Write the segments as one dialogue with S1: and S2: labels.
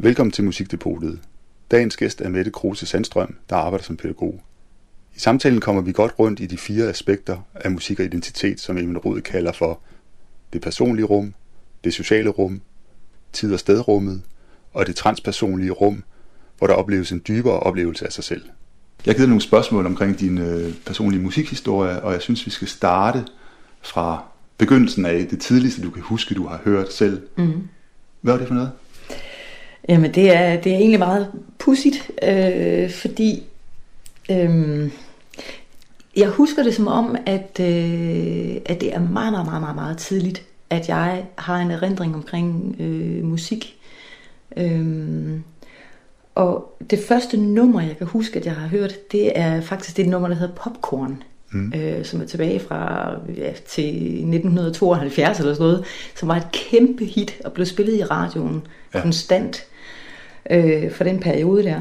S1: Velkommen til Musikdepotet. Dagens gæst er Mette Kruse Sandstrøm, der arbejder som pædagog. I samtalen kommer vi godt rundt i de fire aspekter af musik og identitet, som Emil Rud kalder for det personlige rum, det sociale rum, tid- og stedrummet og det transpersonlige rum, hvor der opleves en dybere oplevelse af sig selv. Jeg har givet nogle spørgsmål omkring din øh, personlige musikhistorie, og jeg synes, vi skal starte fra begyndelsen af det tidligste, du kan huske, du har hørt selv. Mm. Hvad var det for noget?
S2: Jamen det er, det er egentlig meget pudsigt, øh, fordi øh, jeg husker det som om, at, øh, at det er meget, meget, meget, meget, meget tidligt, at jeg har en erindring omkring øh, musik. Øh, og det første nummer, jeg kan huske, at jeg har hørt, det er faktisk det nummer, der hedder Popcorn. Mm. Øh, som er tilbage fra ja, til 1972 eller sådan noget, som var et kæmpe hit og blev spillet i radioen ja. konstant øh, for den periode der.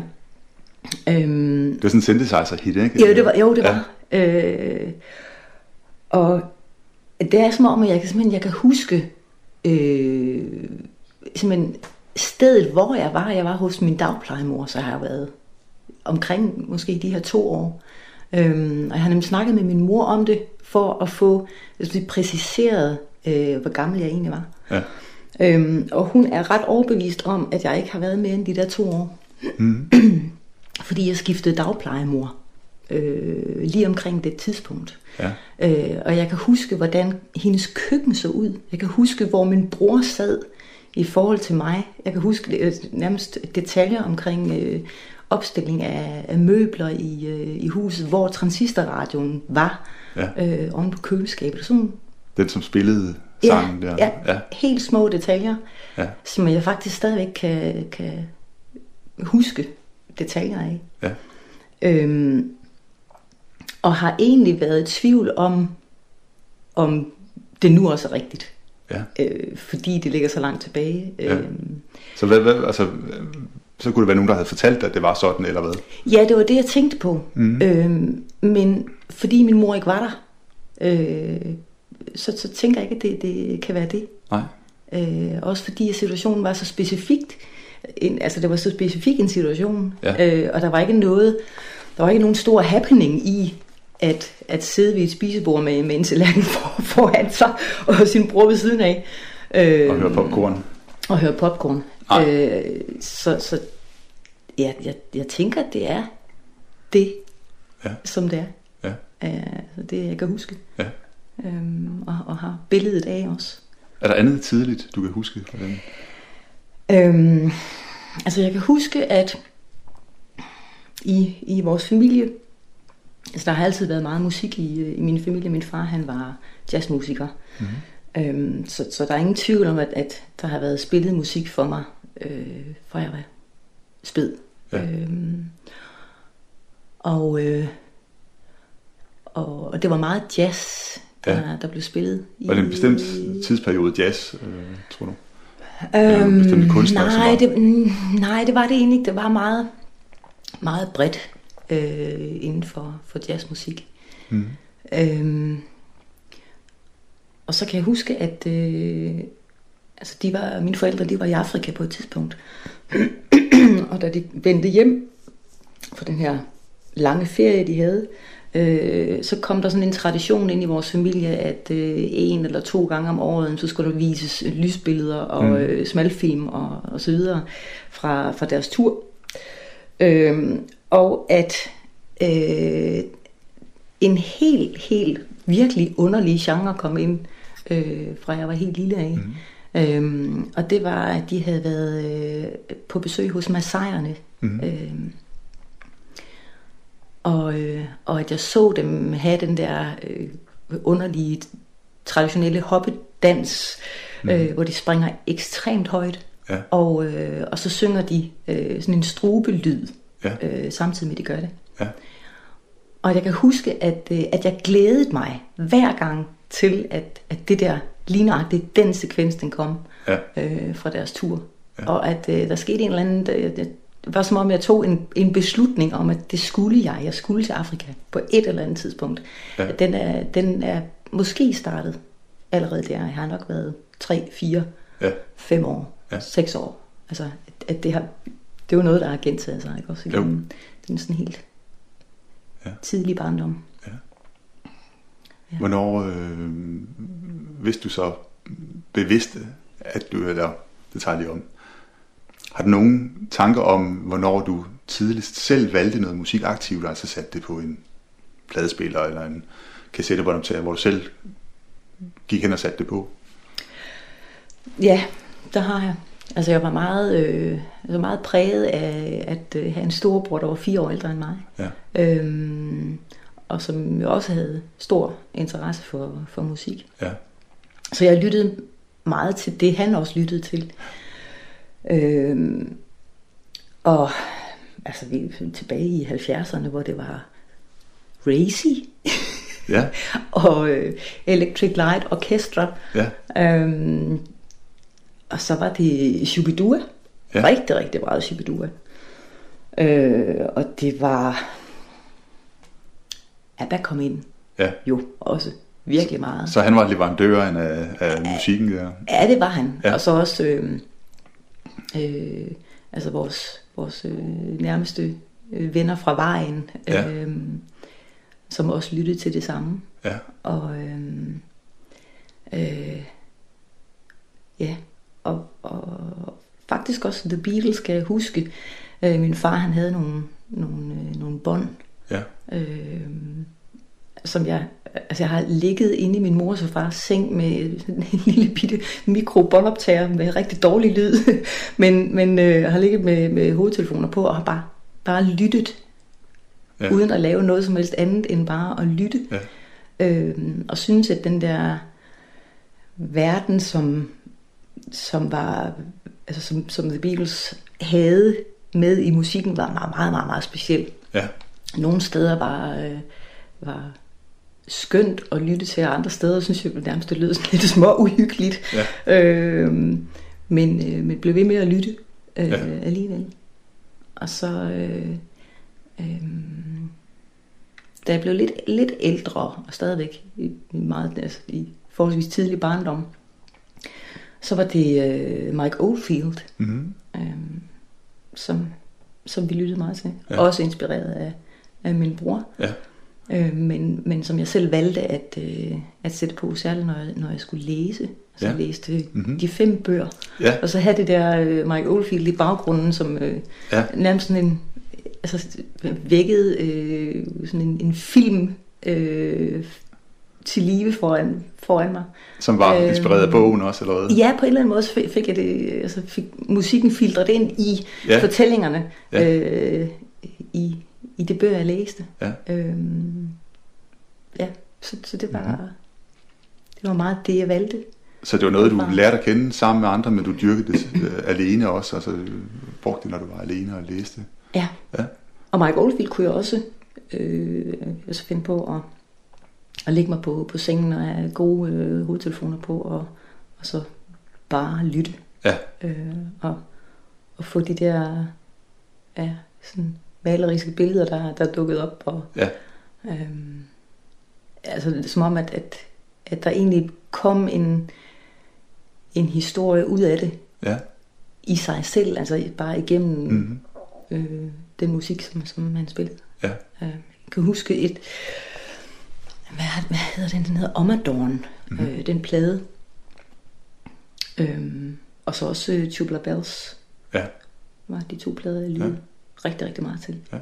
S1: Øhm, det var sådan en synthesizer-hit, ikke?
S2: Jo, det var. Jo, det var. Ja. Øh, og det er som om, at jeg kan, simpelthen, jeg kan huske øh, simpelthen stedet, hvor jeg var. Jeg var hos min dagplejemor, så har jeg været omkring måske de her to år. Øhm, og jeg har nemlig snakket med min mor om det, for at få altså, præciseret, øh, hvor gammel jeg egentlig var. Ja. Øhm, og hun er ret overbevist om, at jeg ikke har været mere end de der to år. Mm. Fordi jeg skiftede dagplejemor øh, lige omkring det tidspunkt. Ja. Øh, og jeg kan huske, hvordan hendes køkken så ud. Jeg kan huske, hvor min bror sad i forhold til mig. Jeg kan huske øh, nærmest detaljer omkring øh, opstilling af, af møbler i, øh, i huset, hvor transistorradioen var ja. øh, oven på køleskabet. Sådan,
S1: Den, som spillede sangen
S2: ja, der? Ja, ja, helt små detaljer, ja. som jeg faktisk stadigvæk kan, kan huske detaljer af. Ja. Øhm, og har egentlig været i tvivl om, om det nu også er rigtigt. Ja. Øh, fordi det ligger så langt tilbage. Ja. Øhm,
S1: så hvad, hvad, altså, så kunne det være nogen, der havde fortalt at det var sådan, eller hvad?
S2: Ja, det var det, jeg tænkte på. Mm. Øhm, men fordi min mor ikke var der, øh, så, så tænker jeg ikke, at det, det kan være det. Nej. Øh, også fordi situationen var så specifikt. En, altså, det var så specifik en situation, ja. øh, og der var ikke noget, der var ikke nogen stor happening i, at, at sidde ved et spisebord med, med en tallerken for, foran sig, og sin bror ved siden af.
S1: Øh, og høre popcorn.
S2: Og høre popcorn. Øh, så så ja, jeg, jeg tænker, at det er det, ja. som det er. Ja. Øh, det jeg kan huske. Ja. Øhm, og, og har billedet af os.
S1: Er der andet tidligt, du kan huske? Hvordan?
S2: Øhm, altså jeg kan huske, at i, i vores familie, altså der har altid været meget musik i, i min familie. Min far, han var jazzmusiker. Mm-hmm. Øhm, så, så der er ingen tvivl om, at, at der har været spillet musik for mig, øh, fra jeg var spæd. Ja. Øhm, og, øh, og, og det var meget jazz, der, ja. der blev spillet.
S1: Var det en bestemt tidsperiode jazz, øh, tror du?
S2: Øhm, nej, det, nej, det var det egentlig ikke. Det var meget, meget bredt øh, inden for, for jazzmusik. Mm. Øhm, og så kan jeg huske, at øh, altså de var, mine forældre de var i Afrika på et tidspunkt. og da de vendte hjem fra den her lange ferie, de havde, øh, så kom der sådan en tradition ind i vores familie, at øh, en eller to gange om året, så skulle der vises lysbilleder og mm. øh, smalfilm og, og så videre fra, fra deres tur. Øh, og at øh, en helt, helt virkelig underlig genre kom ind, øh, fra jeg var helt lille af. Mm. Øhm, og det var, at de havde været øh, på besøg hos Masajerne. Mm. Øhm, og, øh, og at jeg så dem have den der øh, underlige, traditionelle hoppedans, mm. øh, hvor de springer ekstremt højt. Ja. Og, øh, og så synger de øh, sådan en strubelyd, ja. øh, samtidig med at de gør det. Ja. Og jeg kan huske, at, øh, at jeg glædede mig hver gang til, at, at det der ligneragtigt, den sekvens, den kom ja. øh, fra deres tur. Ja. Og at øh, der skete en eller anden, det, det var som om jeg tog en, en beslutning om, at det skulle jeg. Jeg skulle til Afrika på et eller andet tidspunkt. Ja. Den, er, den er måske startet allerede der. Jeg har nok været 3, 4, ja. 5 år, ja. 6 år. Altså, at det har, det er jo noget, der har gentaget sig, ikke? Også igennem den sådan helt ja. tidlig barndom. Ja.
S1: Ja. Hvornår øh, hvis du så bevidste, at du, eller det tager lige om, har du nogen tanker om, hvornår du tidligst selv valgte noget musik aktivt, altså satte det på en pladespiller eller en kassettebåndoptager, hvor du selv gik hen og satte det på?
S2: Ja, der har jeg. Altså jeg var meget, øh, altså meget præget af at øh, have en storebror, der var fire år ældre end mig. Ja. Øhm, og som jo også havde stor interesse for, for musik. Ja. Så jeg lyttede meget til det, han også lyttede til. Øhm, og altså vi tilbage i 70'erne, hvor det var Racy. Ja. og øh, Electric Light Orchestra. Ja. Øhm, og så var det Shubidua. Ja. Rigtig, rigtig meget Shubidua. Øh, og det var... ABBA kom ind. Ja. Jo, også virkelig meget.
S1: Så han var leverandøren af, af musikken der?
S2: Ja, det var han. Ja. Og så også øh, øh, altså vores, vores øh, nærmeste øh, venner fra vejen, ja. øh, som også lyttede til det samme. Ja. Og øh, øh, ja, og, og faktisk også The Beatles kan jeg huske. Øh, min far han havde nogle, nogle, øh, nogle bånd. Ja. Øh, som jeg, altså jeg har ligget inde i min mors og fars seng med en lille bitte mikrobåndoptager med rigtig dårlig lyd, men, men øh, har ligget med, med hovedtelefoner på og har bare, bare lyttet, ja. uden at lave noget som helst andet end bare at lytte. Ja. Øhm, og synes, at den der verden, som, som var, altså som, som The Beatles havde med i musikken, var meget, meget, meget, meget speciel. Ja. Nogle steder var, øh, var skønt at lytte til, andre steder synes jeg nærmest, det lød sådan lidt små uhyggeligt. Ja. Øh, men, øh, men blev ved med at lytte øh, ja. alligevel. Og så, øh, øh, da jeg blev lidt, lidt ældre, og stadigvæk i, i, meget, altså, i forholdsvis tidlig barndom, så var det øh, Mike Oldfield, mm-hmm. øh, som, som vi lyttede meget til. Ja. Også inspireret af, af min bror. Ja. Øh, men, men som jeg selv valgte at, øh, at sætte på, særligt når jeg, når jeg skulle læse. Så ja. jeg læste mm-hmm. de fem bøger. Ja. Og så havde det der øh, Mike Oldfield i baggrunden, som øh, ja. nærmest sådan en, altså vækkede øh, sådan en, en film øh, til live foran, foran mig.
S1: Som var øh, inspireret af bogen også, eller hvad?
S2: Ja, på en eller anden måde fik, fik jeg det, altså fik musikken filtret ind i ja. fortællingerne ja. Øh, i, i det bøger, jeg læste. Ja. Øhm, ja, så, så det var, mm-hmm. det var meget det, jeg valgte.
S1: Så det var noget, du lærte at kende sammen med andre, men du dyrkede det øh, alene også, altså brugte det, når du var alene og læste?
S2: Ja. ja. Og Mike Oldfield kunne jeg også øh, altså finde på at, at lægge mig på, på sengen og have gode øh, hovedtelefoner på, og, og så bare lytte. Ja. Øh, og, og få de der ja, sådan maleriske billeder, der, der er dukket op. Og, ja. øhm, altså som om, at, at, at der egentlig kom en, en historie ud af det. Ja. I sig selv, altså bare igennem mm-hmm. øh, den musik, som, som han spillede. Ja. Øh, jeg kan huske et, hvad, hvad hedder den? Den hedder Omadorn, mm-hmm. øh, den plade. Øhm, og så også uh, Tubular Bells. Ja. Var de to plader, jeg lyttede. Ja rigtig, rigtig meget til. Ja.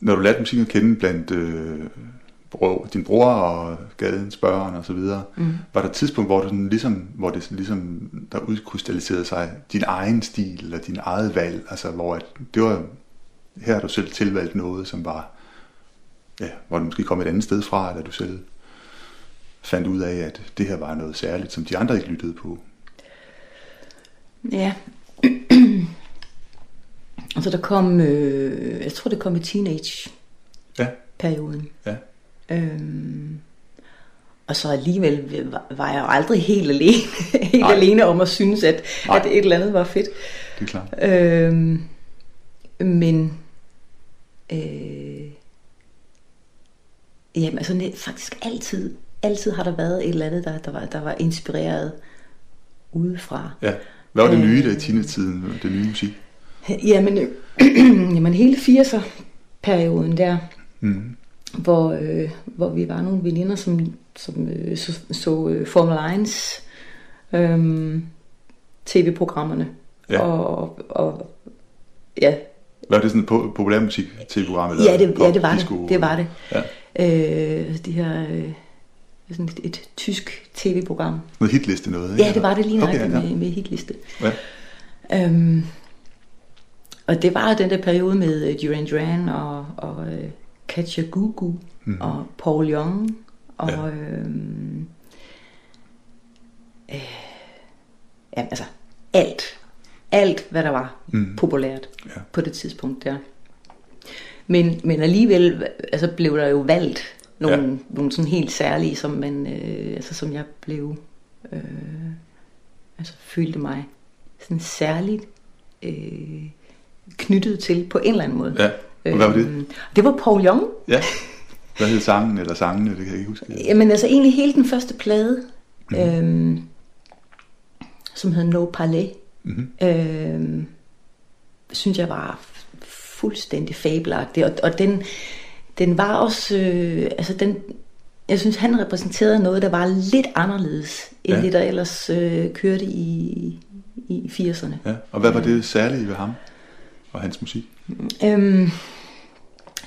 S1: Når du lærte musikken at kende blandt øh, bro, din bror og gadens børn og så videre, mm. var der et tidspunkt, hvor, du ligesom, hvor det ligesom, der udkrystalliserede sig din egen stil eller din eget valg, altså hvor at, det var, her du selv tilvalgt noget, som var, ja, hvor du måske kom et andet sted fra, eller du selv fandt ud af, at det her var noget særligt, som de andre ikke lyttede på?
S2: Ja, Altså der kom, øh, jeg tror det kom i teenage-perioden. Ja. Øhm, og så alligevel var jeg jo aldrig helt alene, helt alene om at synes, at, at et eller andet var fedt.
S1: Det er klart.
S2: Øhm, men øh, jamen altså faktisk altid, altid har der været et eller andet, der, der, var, der var inspireret udefra. Ja.
S1: Hvad var det nye der i teenage-tiden, det nye musik?
S2: Jamen, jamen hele 80'er-perioden der, mm. hvor, øh, hvor vi var nogle veninder, som, som øh, så, så øh, Formel 1 øh, tv-programmerne. Ja. Og, og ja.
S1: Var det sådan en populærmusik tv-program?
S2: Eller ja, det, ja, det var det. Det var det. Ja. Øh, de her... Øh, sådan et, et tysk tv-program.
S1: Noget hitliste noget, ikke?
S2: Ja, det var det lige okay, ja. med, med hitliste. Ja. Øhm, og det var den der periode med øh, Duran Duran og, og uh, Katja Gugu mm. og Paul Young og ja. øhm, øh, ja, altså alt, alt hvad der var mm. populært ja. på det tidspunkt der. Men, men alligevel altså blev der jo valgt nogle, ja. nogle sådan helt særlige, som man, øh, altså som jeg blev, øh, altså følte mig sådan særligt øh, knyttet til på en eller anden måde.
S1: Ja, og hvad var det? Øh,
S2: det var Paul Young.
S1: Ja, hvad hed sangen eller sangene, det kan jeg ikke huske.
S2: Jamen altså egentlig hele den første plade, mm. øh, som hed No Palais, mm-hmm. øh, synes jeg var fuldstændig fabelagtig, og, og den, den var også, øh, altså den, jeg synes han repræsenterede noget, der var lidt anderledes, end ja. det der ellers øh, kørte i, i 80'erne.
S1: Ja. Og hvad var det særlige ved ham og hans musik? Øhm,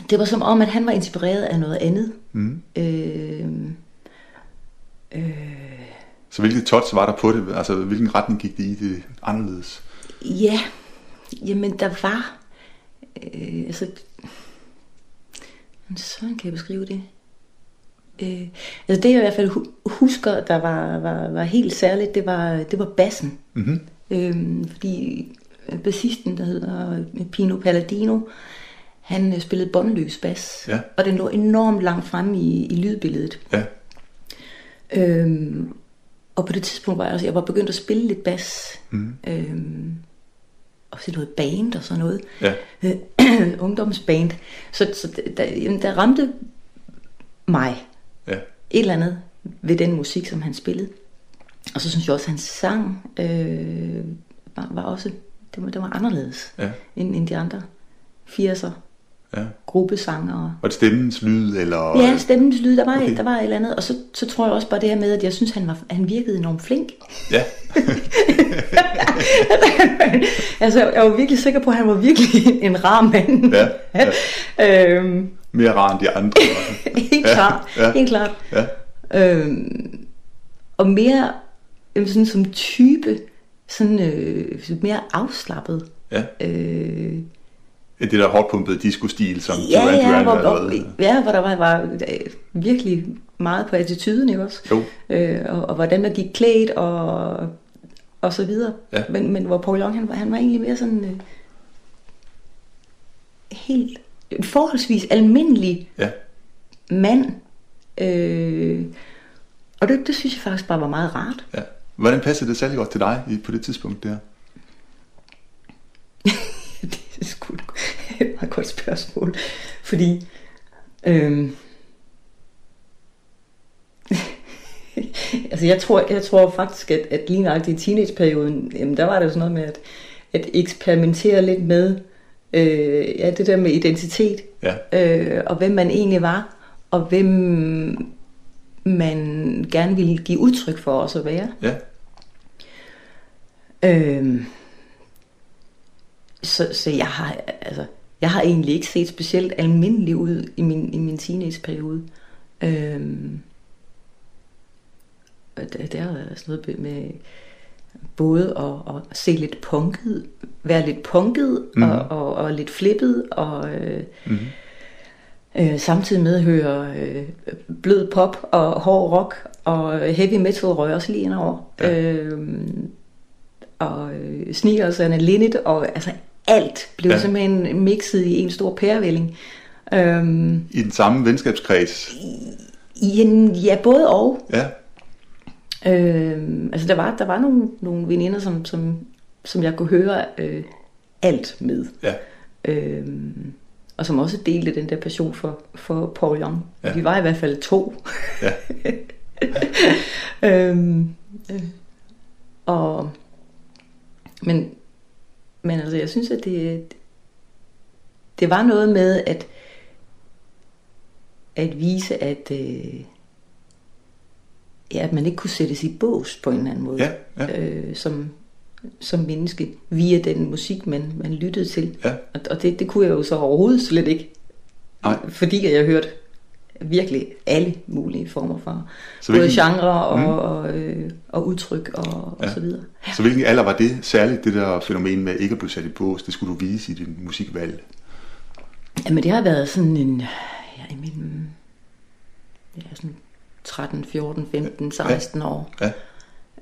S2: det var som om, at han var inspireret af noget andet. Mm. Øh,
S1: øh, så hvilket touch var der på det? Altså hvilken retning gik det i det anderledes?
S2: Ja, jamen der var, øh, altså sådan kan jeg beskrive det. Øh, altså det jeg i hvert fald husker, der var, var, var helt særligt, det var, det var bassen. Mm-hmm. Øh, fordi bassisten, der hedder Pino Palladino, han øh, spillede båndløs bas, ja. og den lå enormt langt fremme i, i lydbilledet. Ja. Øhm, og på det tidspunkt var jeg, altså, jeg var begyndt at spille lidt bas. Mm. Øhm, også noget band og sådan noget. Ja. Ungdomsband. Så, så der, der ramte mig ja. et eller andet ved den musik, som han spillede. Og så synes jeg også, at hans sang øh, var, var også det var, det var anderledes ja. end, end de andre 80'er ja. gruppesanger.
S1: Og det stemmens lyd? Eller...
S2: Ja, stemmens lyd, der var, okay. der var et eller andet. Og så, så tror jeg også bare det her med, at jeg synes, han, var, han virkede enormt flink. Ja. altså, jeg var virkelig sikker på, at han var virkelig en rar mand. Ja.
S1: ja. øhm, Mere rar end de andre.
S2: helt klart, ja. helt klart. Ja. Øhm, og mere sådan, som type, sådan øh, mere afslappet. Ja. Øh,
S1: det der hårdpumpede disco-stil, som
S2: ja, Duran Duran ja, hvor, hvor, ja, hvor der var, var øh, virkelig meget på attituden, ikke også? Jo. Øh, og, og hvordan man gik klædt, og, og så videre. Ja. Men, men hvor Paul Young, han var, han var egentlig mere sådan øh, helt forholdsvis almindelig ja. mand. Øh, og det, det synes jeg faktisk bare var meget rart. Ja.
S1: Hvordan passede det særlig godt til dig på det tidspunkt der?
S2: det er sgu et meget godt spørgsmål. Fordi... Øhm, altså jeg tror, jeg tror faktisk, at, at lige nok i teenageperioden, jamen der var det jo sådan noget med at, at eksperimentere lidt med øh, ja, det der med identitet, ja. øh, og hvem man egentlig var, og hvem man gerne ville give udtryk for os at være. Ja. Øhm, så, så jeg har altså jeg har egentlig ikke set specielt almindelig ud i min, i min teenageperiode. Øhm, det, har været sådan noget med både at, at se lidt punket, være lidt punket mm. og, og, og lidt flippet, og øh, mm. Øh, samtidig med at høre øh, blød pop og hård rock, og heavy metal røg også lige indover. Ja. Øhm, og øh, sneakers and linnet, og altså alt blev ja. simpelthen mixet i en stor pærevælling.
S1: Øhm, I den samme venskabskreds?
S2: I en, ja, både og. Ja. Øhm, altså der var, der var nogle, nogle veninder, som, som, som jeg kunne høre øh, alt med. Ja. Øhm, og som også delte den der passion for, for Paul Young. Ja. Vi var i hvert fald to. Ja. øhm, øh, og Men, men altså, jeg synes, at det, det var noget med at, at vise, at, øh, ja, at man ikke kunne sættes i bås på en eller anden måde.
S1: Ja, ja.
S2: Øh, som, som menneske via den musik, man, man lyttede til.
S1: Ja.
S2: Og, og det, det kunne jeg jo så overhovedet slet ikke.
S1: Nej.
S2: Fordi jeg hørte virkelig alle mulige former for så både hvilken, genre og, mm. og, øh, og udtryk og, ja. og så videre.
S1: Ja. Så hvilken alder var det særligt, det der fænomen med ikke at blive sat i bås, det skulle du vise i din musikvalg?
S2: Jamen det har været sådan en, ja, i min, ja, sådan 13, 14, 15, 16 ja. år.
S1: Ja.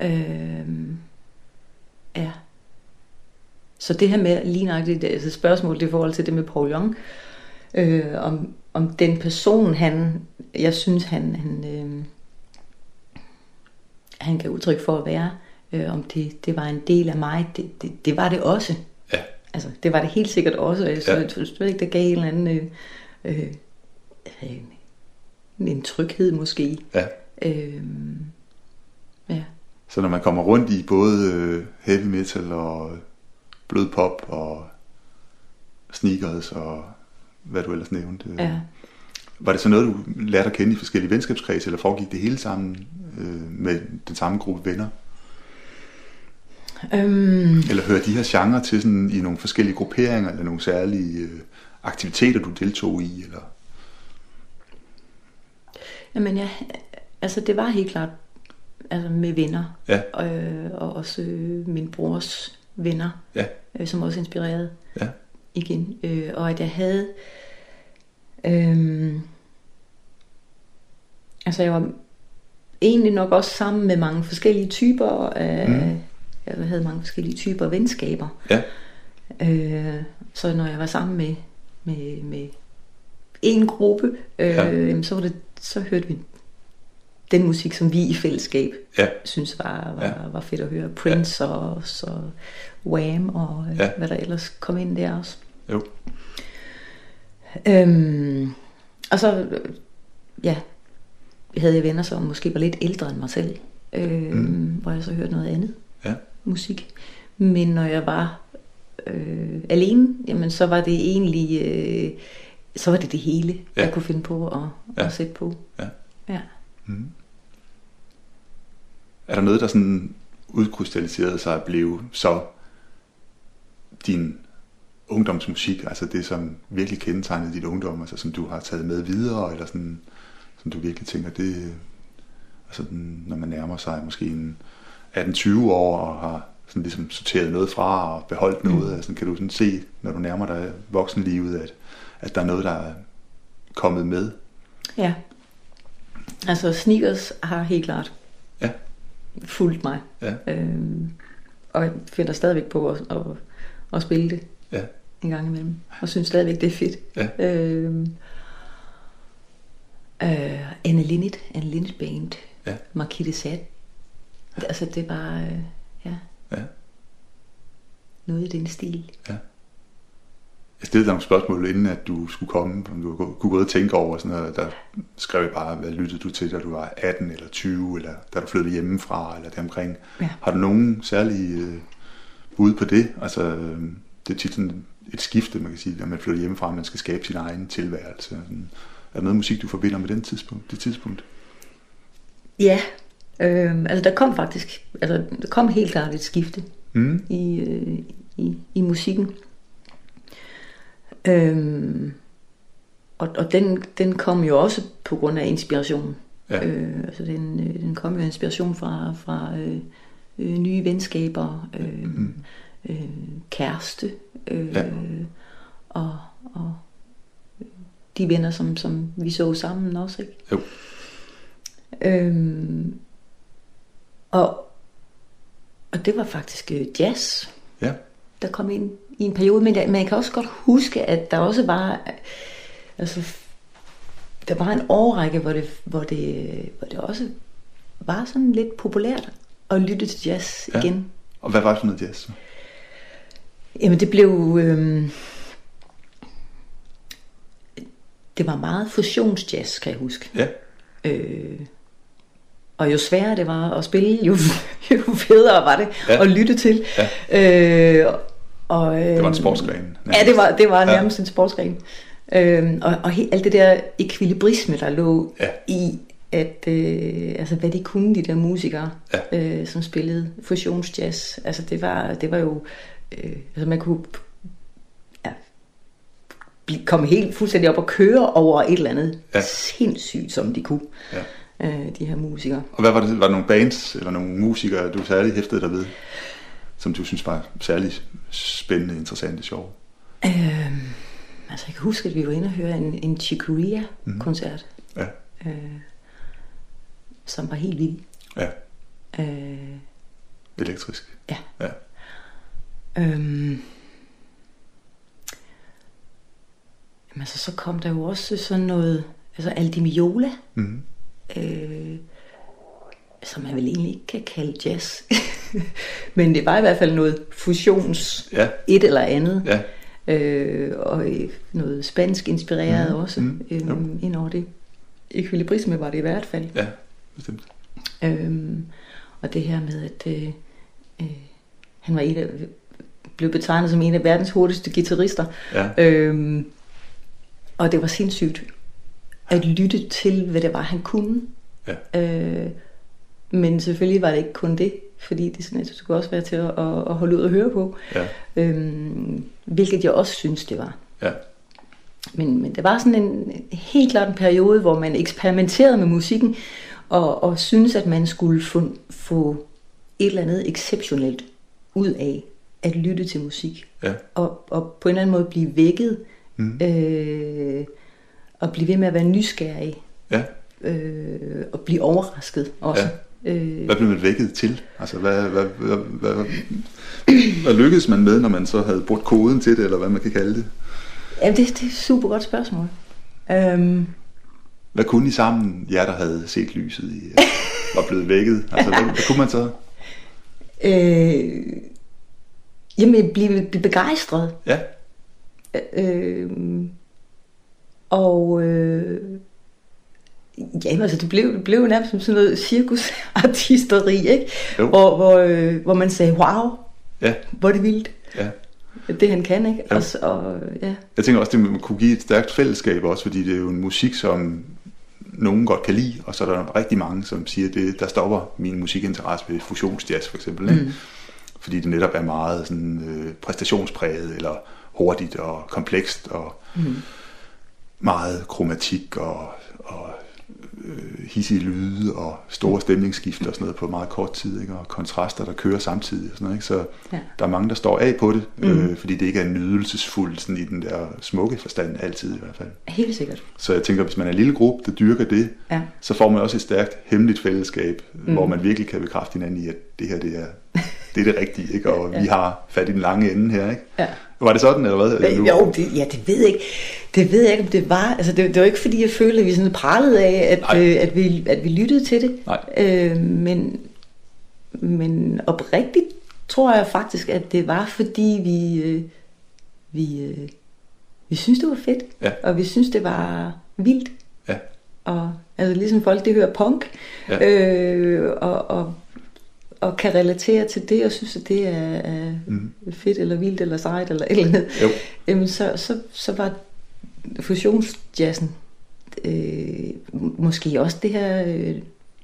S2: Øhm, ja. Så det her med lige nøjagtigt, altså spørgsmål det i forhold til det med Paul Young, øh, om, om den person, han, jeg synes, han, han, øh, han kan udtrykke for at være, øh, om det, det var en del af mig, det, det, det var det også.
S1: Ja.
S2: Altså, det var det helt sikkert også, og jeg ja. synes ikke, det gav en eller anden, øh, øh, en tryghed måske.
S1: Ja.
S2: Øh, ja.
S1: Så når man kommer rundt i både øh, heavy metal og blød pop og sneakers og hvad du ellers nævnte.
S2: Ja.
S1: Var det så noget, du lærte at kende i forskellige venskabskredse, eller foregik det hele sammen øh, med den samme gruppe venner?
S2: Øhm...
S1: Eller hører de her genrer til sådan, i nogle forskellige grupperinger, eller nogle særlige øh, aktiviteter, du deltog i? Eller?
S2: Jamen ja, altså det var helt klart altså med venner.
S1: Ja.
S2: Øh, og også øh, min brors venner,
S1: ja.
S2: øh, som også inspirerede
S1: ja.
S2: igen. Øh, og at jeg havde... Øh, altså jeg var egentlig nok også sammen med mange forskellige typer af... Mm. Jeg havde mange forskellige typer venskaber.
S1: Ja.
S2: Øh, så når jeg var sammen med, med, med en gruppe, øh, ja. så, var det, så hørte vi den musik, som vi i fællesskab
S1: ja.
S2: synes var, var, ja. var fedt at høre. Prince ja. og, så Wham og øh, ja. hvad der ellers kom ind der også.
S1: Jo.
S2: Øhm, og så, ja, havde jeg venner, som måske var lidt ældre end mig selv, øh, mm. hvor jeg så hørte noget andet
S1: ja.
S2: musik. Men når jeg var øh, alene, jamen så var det egentlig, øh, så var det det hele, ja. jeg kunne finde på at, ja. at sætte på.
S1: Ja.
S2: ja.
S1: Mm. Er der noget, der sådan udkrystalliserede sig at blive så din ungdomsmusik, altså det, som virkelig kendetegnede dit ungdom, altså som du har taget med videre, eller sådan, som du virkelig tænker, det, altså når man nærmer sig måske en 18-20 år og har sådan ligesom sorteret noget fra og beholdt noget, mm. altså kan du sådan se, når du nærmer dig voksenlivet, at, at der er noget, der er kommet med?
S2: Ja. Altså sneakers har helt klart. Fulgt mig.
S1: Ja.
S2: Øhm, og jeg finder stadigvæk på at, at, at spille det
S1: ja.
S2: en gang imellem. Og synes stadigvæk, det er fedt.
S1: Ja.
S2: Øhm, øh, Anne Linnet, Anne Linnet Band,
S1: ja.
S2: Marquis Sat. Altså det var, øh, ja.
S1: ja.
S2: Noget i den stil.
S1: Ja. Jeg stillede dig nogle spørgsmål, inden at du skulle komme, om du kunne gå og tænke over sådan noget. Der skrev jeg bare, hvad lyttede du til, da du var 18 eller 20, eller da du flyttede hjemmefra, eller deromkring.
S2: Ja.
S1: Har du nogen særlige øh, bud på det? Altså, øh, det er tit sådan et skifte, man kan sige, når man flytter hjemmefra, man skal skabe sin egen tilværelse. Sådan. Er der noget musik, du forbinder med den tidspunkt, det tidspunkt?
S2: Ja, øh, altså der kom faktisk, altså der kom helt klart et skifte
S1: mm.
S2: i, øh, i, i musikken. Øhm, og og den, den kom jo også på grund af inspiration.
S1: Ja.
S2: Øh, altså den, øh, den kom jo inspiration fra, fra øh, øh, nye venskaber, øh, mm. øh, kæreste, øh,
S1: ja.
S2: og, og de venner, som, som vi så sammen også. Ikke?
S1: Jo.
S2: Øhm, og, og det var faktisk øh, jazz,
S1: ja.
S2: der kom ind i en periode, men man kan også godt huske, at der også var, altså, der var en årrække, hvor det, hvor det, hvor det også var sådan lidt populært at lytte til jazz
S1: ja.
S2: igen.
S1: Og hvad var det for noget jazz?
S2: Jamen det blev, øh, det var meget fusionsjazz, kan jeg huske.
S1: Ja.
S2: Øh, og jo sværere det var at spille, jo, jo federe var det ja. at lytte til. Ja. Øh,
S1: og, øh, det var en sportsgren.
S2: Nærmest. Ja, det var, det var nærmest ja. en sportsgren. Øh, og og he, alt det der ekvilibrisme, der lå ja. i, at øh, altså, hvad de kunne, de der musikere, ja. øh, som spillede fusionsjazz. Altså, det var, det var jo... Øh, altså, man kunne ja, komme helt fuldstændig op og køre over et eller andet ja. sindssygt, som de kunne. Ja øh, de her musikere.
S1: Og hvad var det? Var der nogle bands eller nogle musikere, du særlig hæftede dig ved, som du synes var særlig spændende, interessante, sjove?
S2: Øh, altså jeg kan huske, at vi var inde og høre en, en Chicoria-koncert. Mm. Ja. Øh, som var helt vild. Ja.
S1: Øh, Elektrisk.
S2: Ja. ja. Øhm, jamen altså, så kom der jo også sådan noget, altså Aldimiola. Mm øh, som man vel egentlig ikke kan kalde jazz. Men det var i hvert fald noget fusions, ja. et eller andet. Ja. Øh, og noget spansk inspireret mm. også mm. Øhm, ind over det. Ekvilibrisme var det i hvert fald. Ja, bestemt. Øhm, og det her med, at øh, øh, han var en af, blev betegnet som en af verdens hurtigste guitarister. Ja. Øhm, og det var sindssygt at lytte til, hvad det var, han kunne. Ja. Øh, men selvfølgelig var det ikke kun det, fordi det, sådan, det skulle også være til at, at, at holde ud og høre på. Ja. Øhm, hvilket jeg også synes, det var. Ja. Men, men det var sådan en helt klart en periode, hvor man eksperimenterede med musikken, og, og synes at man skulle få, få et eller andet exceptionelt ud af at lytte til musik. Ja. Og, og på en eller anden måde blive vækket. Mm. Øh, at blive ved med at være nysgerrig. Ja. Øh, og blive overrasket også.
S1: Ja. Øh, hvad blev man vækket til? Altså, hvad, hvad, hvad, hvad, hvad, hvad lykkedes man med, når man så havde brugt koden til det, eller hvad man kan kalde det?
S2: Ja, det, det er et super godt spørgsmål. Um,
S1: hvad kunne I sammen, jer der havde set lyset i, var blevet vækket? Altså, hvad, hvad kunne man så?
S2: Øh, jamen, blive, blive begejstret. Ja. Øh, og øh, jamen, altså, det blev, det blev nærmest som sådan noget cirkusartisteri, ikke? Hvor, hvor, øh, hvor man sagde, wow, ja. hvor er det vildt. Ja. Det han kan, ikke? Ja. Og, og, ja.
S1: Jeg tænker også, det kunne give et stærkt fællesskab også, fordi det er jo en musik, som nogen godt kan lide, og så er der rigtig mange, som siger, det, der stopper min musikinteresse ved fusionsjazz for eksempel. Ikke? Mm. Fordi det netop er meget sådan, øh, præstationspræget, eller hurtigt og komplekst, og mm meget kromatik og, og øh, hissige lyde og store stemningsskift og sådan noget på meget kort tid, ikke? og kontraster, der kører samtidig. Og sådan noget, ikke? Så ja. der er mange, der står af på det, mm. øh, fordi det ikke er nydelsesfuldt sådan i den der smukke forstand, altid i hvert fald.
S2: Helt sikkert.
S1: Så jeg tænker, hvis man er en lille gruppe, der dyrker det, ja. så får man også et stærkt hemmeligt fællesskab, mm. hvor man virkelig kan bekræfte hinanden i, at det her det er, det er det rigtige, ikke? og ja. vi har fat i den lange ende her. Ikke? Ja. Var det sådan, eller hvad?
S2: Ja, jo, det, ja, det ved jeg ikke. Det ved jeg ikke, om det var. Altså, det, det var ikke, fordi jeg følte, at vi sådan pralede af, at, øh, at, vi, at vi lyttede til det. Nej. Øh, men, men oprigtigt tror jeg faktisk, at det var, fordi vi, øh, vi, øh, vi synes det var fedt. Ja. Og vi synes det var vildt. Ja. Og altså, ligesom folk, det hører punk. Ja. Øh, og, og og kan relatere til det, og synes, at det er, er mm. fedt, eller vildt, eller sejt, eller et eller andet, jo. Jamen, så, så, så var fusionsjazzen øh, måske også det her, øh,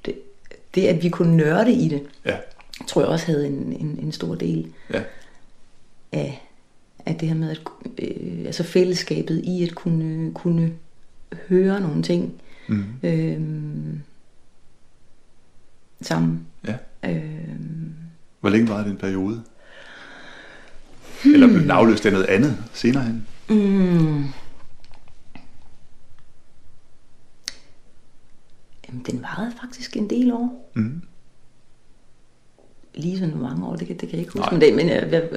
S2: det, det, at vi kunne nørde i det, ja. tror jeg også havde en, en, en stor del ja. af, af det her med, at, øh, altså fællesskabet i at kunne, kunne høre nogle ting mm. øh, sammen.
S1: Øh, Hvor længe var det en periode? Hmm. Eller blev den afløst af noget andet senere hen? Mm.
S2: Jamen, den varede faktisk en del år. Mm. Lige sådan mange år, det kan, det kan jeg ikke huske. Men, det, men jeg, jeg,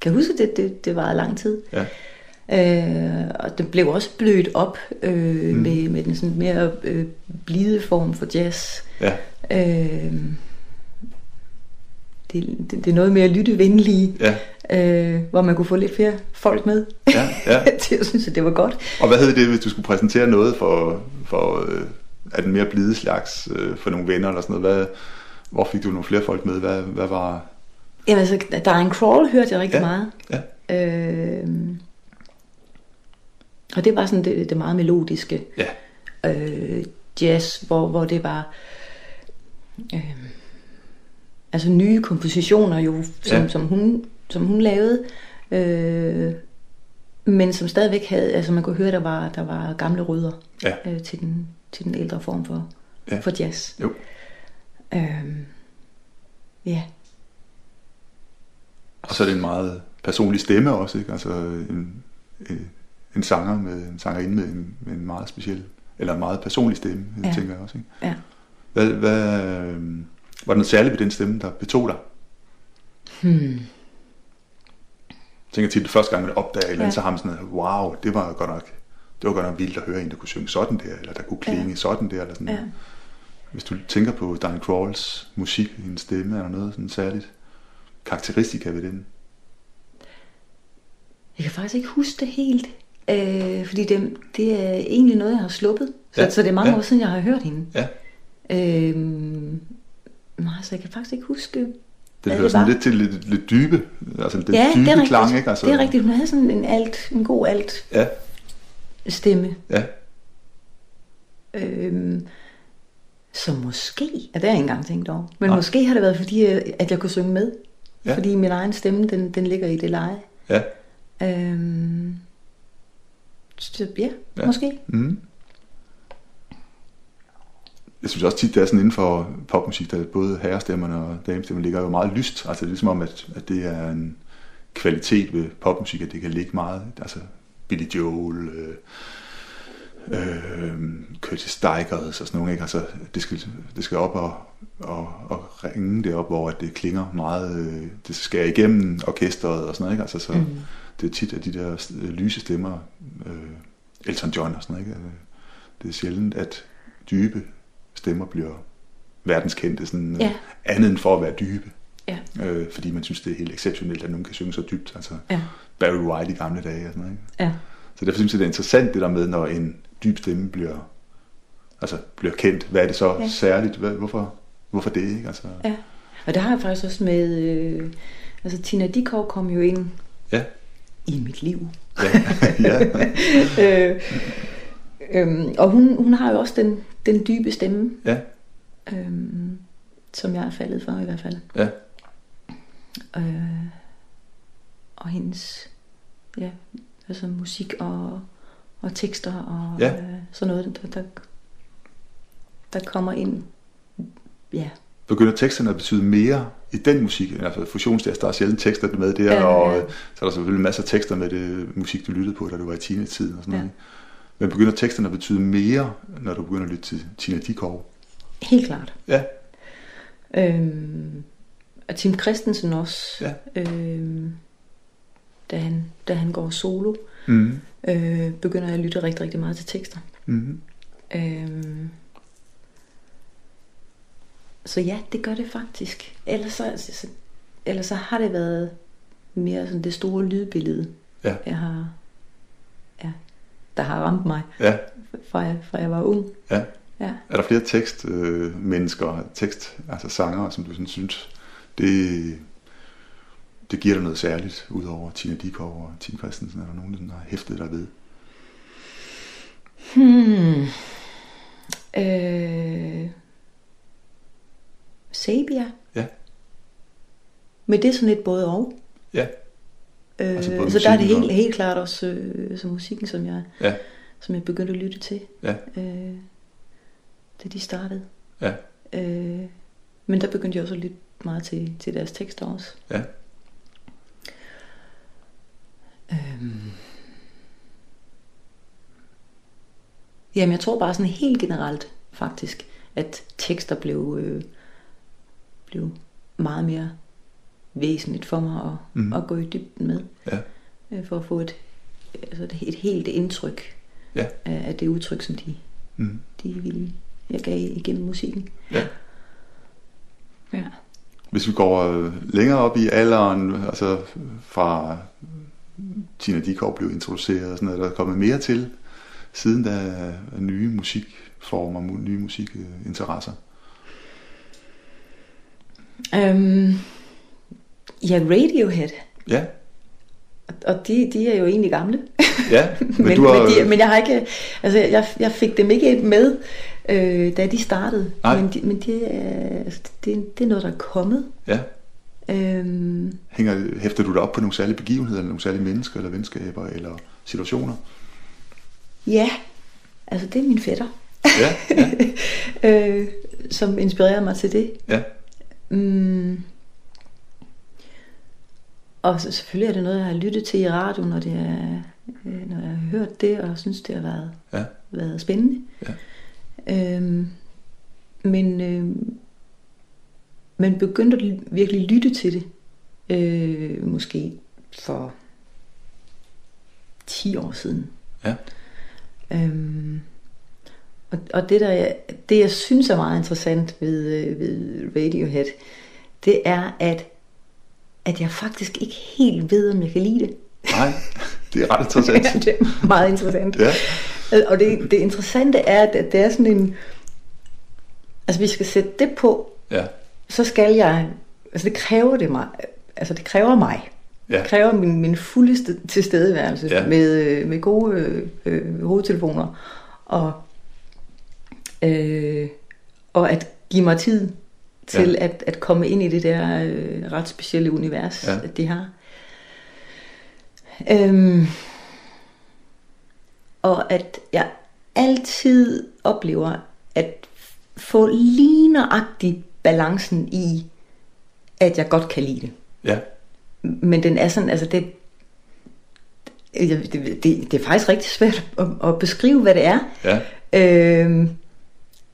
S2: kan huske, at det, det, det varede lang tid. Ja. Øh, og den blev også blødt op øh, mm. med, med den sådan mere øh, blide form for jazz. Ja. Øh, det, det, det er noget mere lyttevenlige, ja. øh, hvor man kunne få lidt flere folk med. Ja, ja. det, jeg synes, at det var godt.
S1: Og hvad hed det, hvis du skulle præsentere noget for, for øh, er den mere blide slags øh, for nogle venner eller sådan noget? Hvad, hvor fik du nogle flere folk med? Hvad, hvad var...
S2: Jamen altså, der er en crawl, hørte jeg rigtig
S1: Ja,
S2: meget.
S1: ja.
S2: Øh, og det var sådan det, det meget melodiske.
S1: Ja,
S2: øh, jazz, hvor, hvor det var øh, altså nye kompositioner jo, som,
S1: Ja.
S2: som, hun, som hun lavede, øh, men som stadigvæk havde, altså man kunne høre, der var, der var gamle rødder
S1: Ja.
S2: øh, til, den, til den ældre form for,
S1: Ja.
S2: for jazz.
S1: jo.
S2: Øh, ja,
S1: Og så er det en meget personlig stemme også, ikke? Altså en, en, en sanger med en sangerinde med en, med en meget speciel, eller en meget personlig stemme. Ja. tænker jeg også, ikke?
S2: ja.
S1: Hvad, hvad, øh, var der noget særligt ved den stemme, der betog dig?
S2: Hmm.
S1: Jeg tænker til det første gang, man opdager et eller andet,
S2: Ja.
S1: så har man sådan noget, wow, det var godt nok, det var godt nok vildt at høre en, der kunne synge sådan der, eller der kunne klinge
S2: Ja.
S1: sådan der, eller sådan
S2: Ja.
S1: Hvis du tænker på Diane Crawls musik, hendes stemme, er der noget sådan særligt karakteristika ved den?
S2: Jeg kan faktisk ikke huske det helt, øh, fordi det, det er egentlig noget, jeg har sluppet. Så,
S1: Ja,
S2: så det er mange
S1: ja.
S2: år siden, jeg har hørt hende.
S1: Ja,
S2: Øhm, nej, så jeg kan faktisk ikke huske,
S1: det
S2: hvad det
S1: sådan
S2: var.
S1: lidt til lidt, lidt dybe, altså den
S2: ja,
S1: dybe
S2: det er rigtigt.
S1: klang, ikke? Altså,
S2: Det er rigtigt. Hun havde sådan en alt, en god alt
S1: Ja,
S2: stemme.
S1: ja,
S2: Øhm, så måske, ja, det har jeg ikke engang tænkt over, men
S1: Nej.
S2: måske har det været fordi, øh, at jeg kunne synge med.
S1: Ja.
S2: Fordi min egen stemme, den, den ligger i det leje.
S1: ja.
S2: Øhm, så, Ja.
S1: ja,
S2: måske.
S1: Mm. Jeg synes også tit, det er sådan inden for popmusik, der både herrestemmerne og damestemmerne ligger jo meget lyst. Altså det er som om, at, at det er en kvalitet ved popmusik, at det kan ligge meget. Altså Billy Joel, øh, øh, Curtis Dykers og sådan nogle, ikke? Altså det skal, det skal op og, og, og ringe det op, hvor at det klinger meget, øh, det skærer igennem orkestret og sådan noget, ikke? Altså så mm. det er tit, at de der øh, lyse stemmer, øh, Elton John og sådan noget, ikke? Øh, Det er sjældent, at dybe stemmer bliver verdenskendte, sådan,
S2: Ja.
S1: øh, andet end for at være dybe.
S2: Ja.
S1: Øh, fordi man synes, det er helt exceptionelt, at nogen kan synge så dybt. Altså
S2: Ja.
S1: Barry White i gamle dage og sådan noget. Ikke?
S2: Ja.
S1: Så derfor synes jeg, det er interessant det der med, når en dyb stemme bliver, altså, bliver kendt. Hvad er det så ja.
S2: Ja.
S1: særligt? Hvad, hvorfor, hvorfor det? Ikke? Altså,
S2: Ja, og der har jeg faktisk også med, øh, altså Tina Dikov kom jo ind
S1: ja.
S2: i mit liv.
S1: Ja. ja.
S2: øh, øhm, og hun, hun har jo også den, den dybe stemme,
S1: ja.
S2: øhm, som jeg er faldet for i hvert fald.
S1: Ja.
S2: Øh, og hendes, ja, altså musik og, og tekster og
S1: Ja.
S2: øh, sådan noget, der, der, der kommer ind. Ja,
S1: Begynder teksterne at betyde mere i den musik? I hvert fald fusionsjazz, der er sjældent tekster med der,
S2: Ja,
S1: og
S2: ja.
S1: så er der selvfølgelig masser af tekster med det musik, du lyttede på, da du var i teenage-tiden og sådan
S2: Ja.
S1: noget. Men begynder teksterne at betyde mere, når du begynder at lytte til Tina Dikov?
S2: helt klart.
S1: Ja,
S2: Øhm, og Tim Christensen også,
S1: ja.
S2: øhm, da, han, da han går solo,
S1: Mm.
S2: øh, begynder jeg at lytte rigtig, rigtig meget til tekster.
S1: Mm.
S2: Øhm, så ja, det gør det faktisk. Ellers så, så, ellers så har det været mere sådan det store lydbillede,
S1: Ja.
S2: jeg har, ja, der har ramt mig,
S1: Ja,
S2: fra jeg, fra jeg var ung.
S1: ja.
S2: Ja.
S1: Er der flere tekstmennesker, øh, tekst, altså sanger, som du sådan synes, det, det giver dig noget særligt, udover Tina Dikov og Tim Christensen? Er der nogen, der har hæftet dig ved?
S2: Hmm. Øh, Sabia.
S1: Ja.
S2: Men det er sådan lidt både og.
S1: Ja.
S2: Øh,
S1: Altså
S2: så der er det helt,
S1: og-
S2: helt klart også øh, så musikken, som jeg,
S1: Ja,
S2: som jeg begyndte at lytte til,
S1: ja,
S2: øh, da de startede.
S1: ja,
S2: Øh, men der begyndte jeg også at lytte meget til, til deres tekster også.
S1: ja.
S2: Øhm. Jamen, jeg tror bare sådan helt generelt, faktisk, at tekster blev, øh, blev meget mere væsentligt for mig at, mm. at gå i dybden med,
S1: ja.
S2: øh, for at få et, altså et, helt indtryk
S1: Ja.
S2: af, af det udtryk, som de,
S1: Mm.
S2: de ville, jeg gav igennem musikken.
S1: ja.
S2: Ja.
S1: Hvis vi går øh, længere op i alderen, altså fra Tina Dikov blev introduceret og sådan noget, der er kommet mere til, siden der nye musikformer, nye musikinteresser?
S2: Um, ja, Radiohead.
S1: Ja.
S2: Og de, de er jo egentlig gamle.
S1: Ja,
S2: men, men, du har... men, de, men jeg har ikke, altså jeg, jeg fik dem ikke med, øh, da de startede. Nej. Men, de, men de, altså, det, det er noget, der er kommet.
S1: Ja. Øhm... Hænger, hæfter du dig op på nogle særlige begivenheder, eller nogle særlige mennesker, eller venskaber, eller situationer?
S2: Ja, altså det er min fætter.
S1: Ja, ja.
S2: øh, som inspirerede mig til det.
S1: Ja. Mm,
S2: og selvfølgelig er det noget, jeg har lyttet til i radioen, når, det er, øh, når jeg har hørt det, og synes, det har været, ja. været spændende. Ja. Øhm, men øh, man begyndte at virkelig lytte til det, øh, måske for 10 år siden.
S1: Ja.
S2: Øhm, og, og det, der, det, jeg synes er meget interessant ved, øh, ved Radiohead, det er, at at jeg faktisk ikke helt ved, om jeg kan lide det.
S1: Nej, det er ret interessant.
S2: ja, det er meget interessant.
S1: ja.
S2: Og det, det interessante er, at det er sådan en... Altså, vi skal sætte det på,
S1: ja.
S2: så skal jeg... Altså, det kræver det mig. Altså, det kræver mig. Ja. Det kræver min, min fuldeste tilstedeværelse ja. med, med gode øh, øh, hovedtelefoner. Og, øh, og at give mig tid til ja. at, at komme ind i det der øh, ret specielle univers, ja. at de har. Øhm, og at jeg altid oplever at få lige nøjagtigt balancen i, at jeg godt kan lide det.
S1: Ja.
S2: Men den er sådan, altså det, det, det, det er faktisk rigtig svært at, at beskrive, hvad det er.
S1: Ja.
S2: Øhm,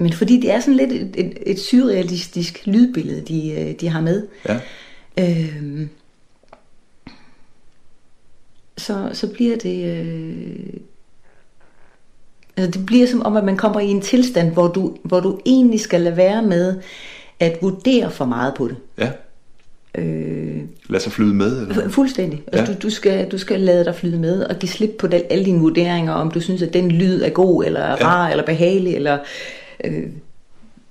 S2: men fordi det er sådan lidt et, et, et surrealistisk lydbillede, de, øh, de har med.
S1: Ja.
S2: Øhm, så, så bliver det... Øh, altså det bliver som om, at man kommer i en tilstand, hvor du, hvor du egentlig skal lade være med at vurdere for meget på det.
S1: Ja. Øh, Lad sig flyde med? Eller?
S2: Fuldstændig. Altså, ja. du, du, skal, du skal lade dig flyde med og give slip på den, alle dine vurderinger, om du synes, at den lyd er god, eller rar, ja. eller behagelig, eller øh,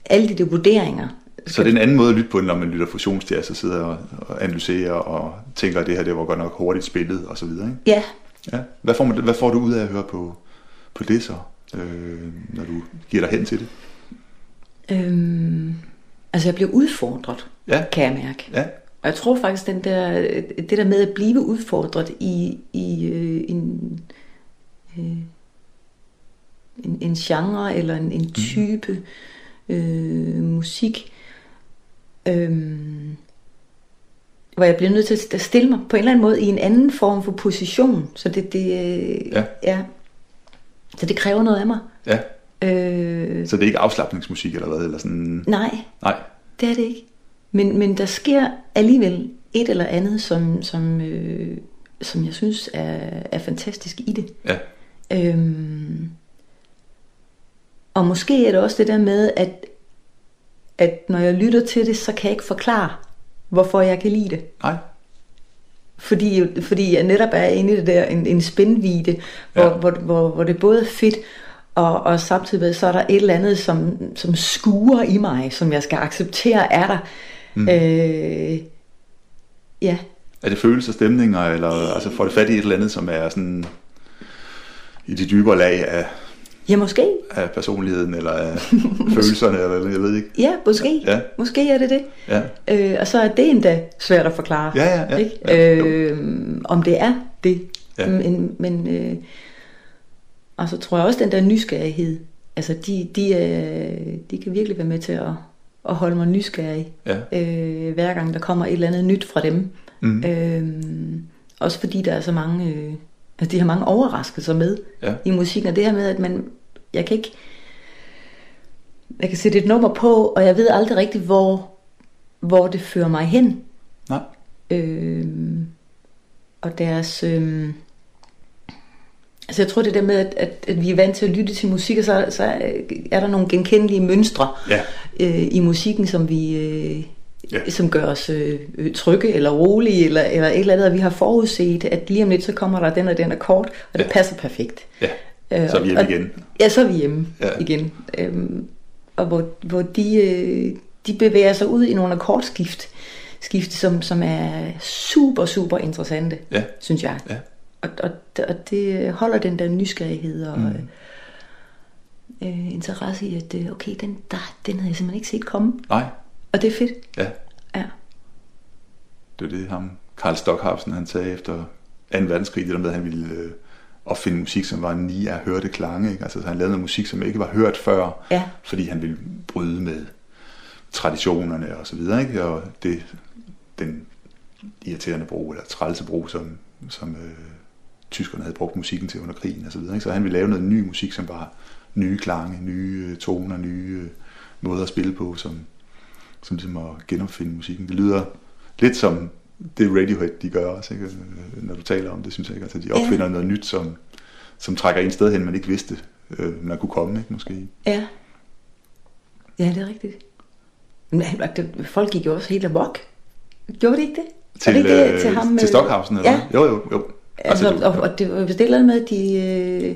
S2: alle de der vurderinger.
S1: Så det er en anden måde at lytte på, når man lytter fusionsjazz og sidder og, og analyserer og tænker, at det her det var godt nok hurtigt spillet og så videre. Ikke?
S2: Ja.
S1: ja. Hvad, får man, hvad får du ud af at høre på, på det så, øh, når du giver dig hen til det?
S2: Øhm, altså jeg bliver udfordret,
S1: ja.
S2: kan jeg mærke.
S1: Ja.
S2: Og jeg tror faktisk, den der, det der med at blive udfordret i, i øh, en, øh, en, en genre eller en, en mhm. type mm. øh, musik, øh, hvor jeg bliver nødt til at stille mig på en eller anden måde i en anden form for position. Så det, det øh,
S1: ja.
S2: ja. Så det kræver noget af mig.
S1: Ja. Øh, så det er ikke afslappningsmusik eller hvad? Eller sådan...
S2: Nej,
S1: Nej,
S2: det er det ikke. Men, men der sker alligevel et eller andet, som, som, øh, som jeg synes er, er fantastisk i det.
S1: Ja. Øhm,
S2: og måske er det også det der med, at, at når jeg lytter til det, så kan jeg ikke forklare, hvorfor jeg kan lide det.
S1: Nej.
S2: Fordi, fordi jeg netop er inde i det der, en, en spændvide, hvor, ja. hvor, hvor, hvor det både er fedt, og, og samtidig så er der et eller andet, som, som skuer i mig, som jeg skal acceptere er der. Mm. Øh, ja.
S1: Er det følelser, stemninger, eller altså får det fat i et eller andet, som er sådan i de dybere lag af,
S2: Ja, måske.
S1: Af personligheden, eller af følelserne, eller jeg ved ikke.
S2: Ja, måske.
S1: Ja.
S2: Måske er det det.
S1: Ja.
S2: Øh, og så er det endda svært at forklare.
S1: Ja, ja, ja.
S2: Ikke? Ja, øh, om det er det.
S1: Ja.
S2: Men, men øh, og så tror jeg også, den der nysgerrighed, altså de, de, øh, de kan virkelig være med til at, at holde mig nysgerrig,
S1: ja.
S2: øh, hver gang der kommer et eller andet nyt fra dem.
S1: Mm.
S2: Øh, også fordi der er så mange, øh, altså de har mange overraskelser med
S1: ja.
S2: i musikken, og det her med, at man jeg kan ikke, jeg kan sætte et nummer på, og jeg ved aldrig rigtigt, hvor, hvor det fører mig hen.
S1: Nej.
S2: Øhm, og deres, øhm, altså jeg tror det der med, at, at, at vi er vant til at lytte til musik, og så, så er der nogle genkendelige mønstre
S1: ja.
S2: øh, i musikken, som vi... Øh, ja. som gør os øh, trygge eller rolige eller, eller et eller andet, og vi har forudset, at lige om lidt så kommer der den og den akkord, og det ja. passer perfekt.
S1: Ja. Øh, så er vi hjemme igen.
S2: Ja, så er vi hjemme ja. igen. Øhm, og hvor, hvor de, øh, de bevæger sig ud i nogle akkordskift, skifte, som, som er super, super interessante, ja. synes jeg. Ja. Og, og, og det holder den der nysgerrighed og mm. øh, interesse i, at øh, okay, den, der, den havde jeg simpelthen ikke set komme.
S1: Nej.
S2: Og det er fedt.
S1: Ja. Ja. Det er det, ham, Karl Stockhausen, han sagde efter 2. verdenskrig, det der med, at han ville øh, opfinde musik, som var ni af hørte klange. Ikke? Altså, han lavede noget musik, som ikke var hørt før, ja. fordi han ville bryde med traditionerne og så videre. Ikke? Og det, den irriterende brug, eller trælse brug, som, som øh, tyskerne havde brugt musikken til under krigen og så videre. Ikke? Så han ville lave noget ny musik, som var nye klange, nye øh, toner, nye øh, måder at spille på, som, som ligesom at genopfinde musikken. Det lyder lidt som det Radiohead, de gør også, ikke? når du taler om det, synes jeg ikke. Altså, de opfinder ja. noget nyt, som, som trækker en sted hen, man ikke vidste, øh, man kunne komme, ikke? måske.
S2: Ja. Ja, det er rigtigt. Men folk gik jo også helt amok. Gjorde de ikke det?
S1: Til, det ikke det, til, ham, til Stockhausen, eller
S2: ja.
S1: Jo, jo, jo.
S2: Altså, altså, og, og det var det med, at, de, øh,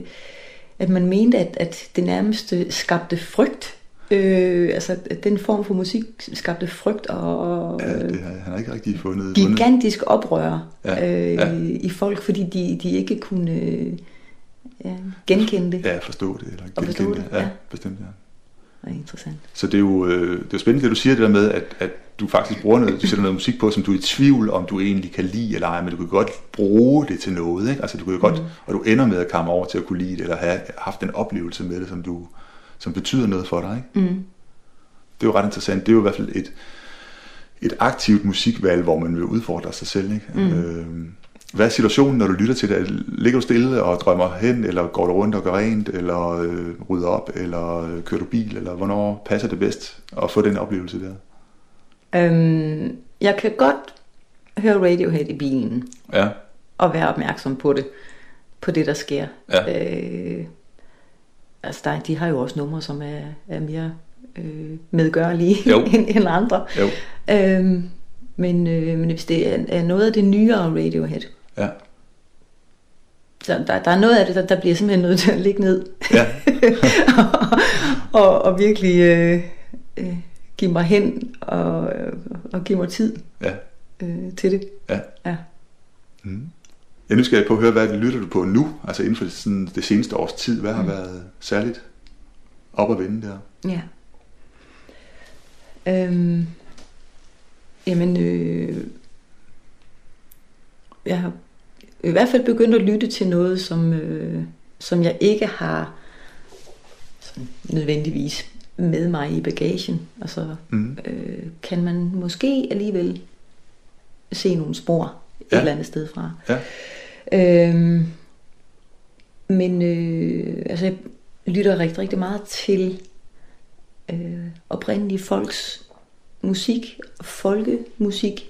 S2: at man mente, at, at det nærmest skabte frygt Øh, altså den form for musik skabte frygt og
S1: ja, det har, han har ikke rigtig fundet
S2: gigantisk oprør ja, øh, ja. i folk, fordi de, de ikke kunne ja, genkende det.
S1: Ja, forstå det. Eller og forstå det, ja, ja. bestemt, ja.
S2: Det er interessant.
S1: Så det er jo øh, det er spændende, det du siger det der med, at, at du faktisk bruger noget, du sætter noget musik på, som du er i tvivl om, du egentlig kan lide eller ej, men du kan godt bruge det til noget, ikke? Altså du kan jo godt, mm. og du ender med at komme over til at kunne lide det, eller have haft en oplevelse med det, som du, som betyder noget for dig. Ikke? Mm. Det er jo ret interessant. Det er jo i hvert fald et, et aktivt musikvalg, hvor man vil udfordre sig selv. Ikke? Mm. Øh, hvad er situationen, når du lytter til det? Ligger du stille og drømmer hen, eller går du rundt og gør rent, eller øh, rydder op, eller øh, kører du bil, eller hvornår passer det bedst at få den oplevelse der?
S2: Øhm, jeg kan godt høre Radiohead i bilen.
S1: Ja.
S2: Og være opmærksom på det, på det der sker. Ja. Øh, altså der, de har jo også numre, som er, er mere øh, medgørlige end, end andre. Jo. Øhm, men, øh, men hvis det er, er noget af det nyere Radiohead,
S1: ja.
S2: så der, der er noget af det, der, der bliver simpelthen nødt til at ligge ned. Ja. og, og, og virkelig øh, øh, give mig hen og, og give mig tid
S1: ja.
S2: øh, til det.
S1: Ja.
S2: ja.
S1: Mm. Jeg nu skal jeg på at høre, hvad lytter du på nu? Altså inden for sådan det seneste års tid. Hvad har mm. været særligt op at vende der?
S2: Ja. Øhm, jamen, øh, jeg har i hvert fald begyndt at lytte til noget, som, øh, som jeg ikke har sådan nødvendigvis med mig i bagagen. Altså, mm. øh, kan man måske alligevel se nogle spor ja. et eller andet sted fra.
S1: Ja.
S2: Øhm, men øh, altså, jeg lytter rigtig, rigtig meget til øh, oprindelige folks musik, folkemusik.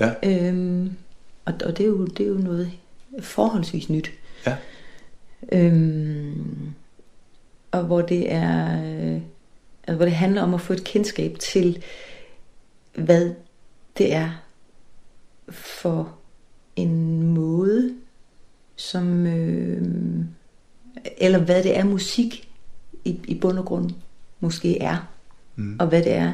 S1: Ja.
S2: Øhm, og, og det, er jo, det er jo noget forholdsvis nyt.
S1: Ja.
S2: Øhm, og hvor det er, øh, altså, hvor det handler om at få et kendskab til, hvad det er for en måde, som øh, eller hvad det er musik i, i bund og grund måske er, mm. og hvad det er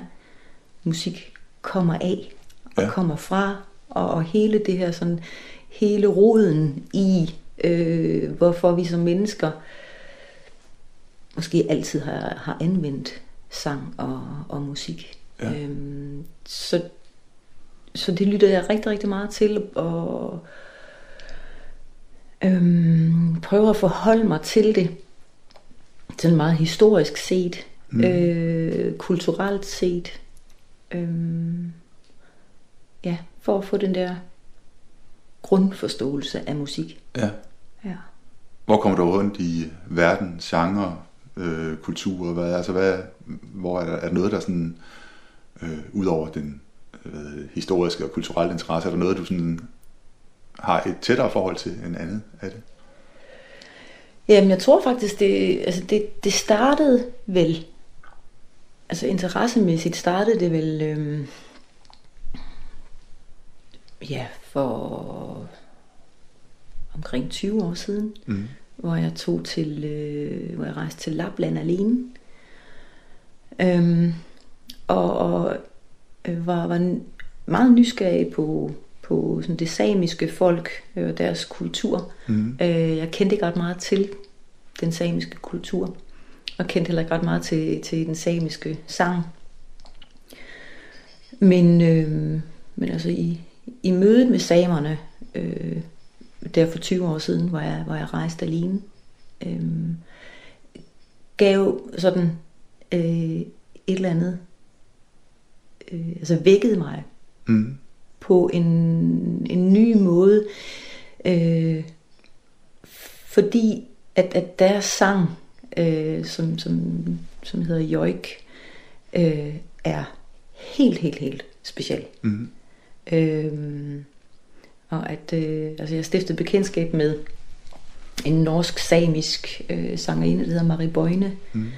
S2: musik kommer af og ja. kommer fra, og, og hele det her sådan hele roden i øh, hvorfor vi som mennesker måske altid har, har anvendt sang og, og musik. Ja. Øhm, så så det lytter jeg rigtig, rigtig meget til, og øhm, prøver at forholde mig til det, sådan meget historisk set, mm. øh, kulturelt set, øhm, ja, for at få den der grundforståelse af musik.
S1: Ja.
S2: ja.
S1: Hvor kommer du rundt i verden, genre, øh, kultur, hvad, altså hvad, hvor er der, er der noget, der sådan, øh, ud over den øh, historiske og kulturelle interesse? Er der noget, du sådan har et tættere forhold til end andet af det?
S2: Jamen, jeg tror faktisk, det, altså det, det startede vel, altså interessemæssigt startede det vel, øhm, ja, for omkring 20 år siden, mm. hvor jeg tog til, øh, hvor jeg rejste til Lapland alene. Øhm, og og øh, var, var meget nysgerrig på, på sådan det samiske folk og øh, deres kultur. Mm. Øh, jeg kendte ikke ret meget til den samiske kultur, og kendte heller ikke ret meget til, til den samiske sang. Men, øh, men altså i, i mødet med samerne, øh, der for 20 år siden, hvor jeg, hvor jeg rejste alene, øh, gav sådan øh, et eller andet, øh, altså vækkede mig mm. På en, en ny måde, øh, fordi at, at deres sang, øh, som, som, som hedder Joik, øh, er helt, helt, helt speciel. Mm. Øhm, og at øh, altså jeg stiftede bekendtskab med en norsk-samisk øh, sangerinde, der hedder Marie Bøjne. Mm.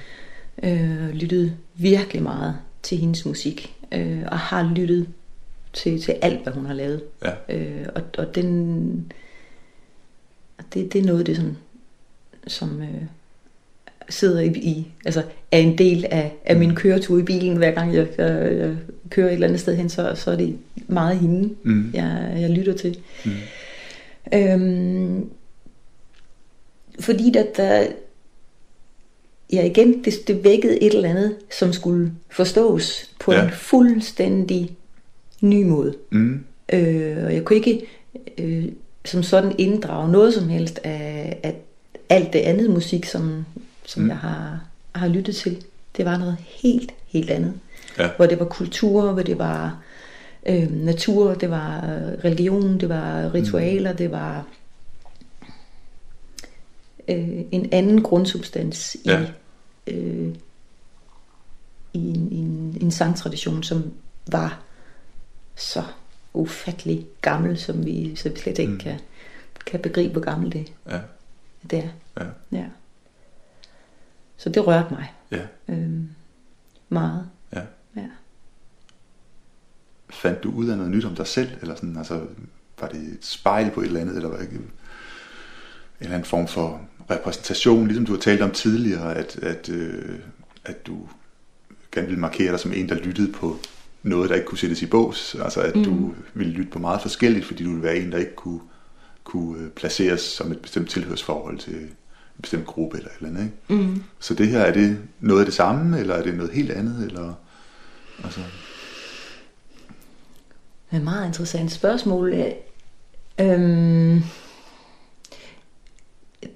S2: Øh, lyttede virkelig meget til hendes musik, øh, og har lyttet til, til alt, hvad hun har lavet. Ja. Øh, og, og den, det, det er noget, det sådan, som øh, sidder i, i, altså er en del af, af min mm. køretur i bilen, hver gang jeg, jeg, jeg kører et eller andet sted hen, så, så er det meget hende, mm. jeg, jeg lytter til. Mm. Øhm, fordi der, der ja igen, det, det vækkede et eller andet, som skulle forstås på ja. en fuldstændig ny måde. Mm. Øh, og jeg kunne ikke øh, som sådan inddrage noget som helst af, af alt det andet musik, som, som mm. jeg har, har lyttet til. Det var noget helt, helt andet. Ja. Hvor det var kultur, hvor det var øh, natur, det var religion, det var ritualer, mm. det var øh, en anden grundsubstans i, ja. øh, i, en, i en, en sangtradition, som var så ufattelig gammel, som vi, så vi slet ikke mm. kan, kan begribe, hvor gammel det, ja. det er. Ja. ja. Så det rørte mig. Ja. Øhm, meget. Ja. ja.
S1: Fandt du ud af noget nyt om dig selv? Eller sådan, altså, var det et spejl på et eller andet? Eller var det en eller anden form for repræsentation, ligesom du har talt om tidligere, at, at, øh, at du gerne ville markere dig som en, der lyttede på noget, der ikke kunne sættes i bås. Altså at mm. du ville lytte på meget forskelligt, fordi du ville være en, der ikke kunne, kunne øh, placeres som et bestemt tilhørsforhold til, en bestemt gruppe eller eller andet. Ikke? Mm. Så det her, er det noget af det samme, eller er det noget helt andet? Eller, altså...
S2: Det er et meget interessant spørgsmål. Øhm,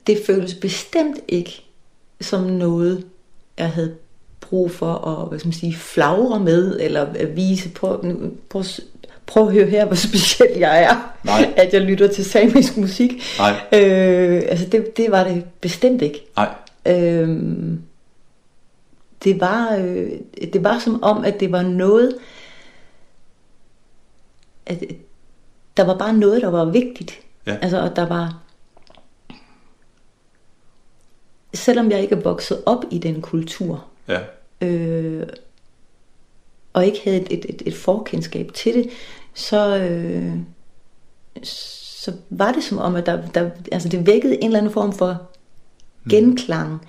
S2: det føles bestemt ikke som noget, jeg havde brug for at hvad skal man sige, flagre med, eller at vise, på, prøv, prøv at høre her, hvor speciel jeg er, Nej. at jeg lytter til samisk musik. Nej. Øh, altså det, det var det bestemt ikke. Nej. Øh, det var, øh, det var som om, at det var noget, at der var bare noget, der var vigtigt. Ja. Altså, og der var, selvom jeg ikke er vokset op i den kultur, ja. Øh, og ikke havde et, et, et, et forkendskab til det, så, øh, så var det som om, at der, der, altså det vækkede en eller anden form for mm. genklang mm.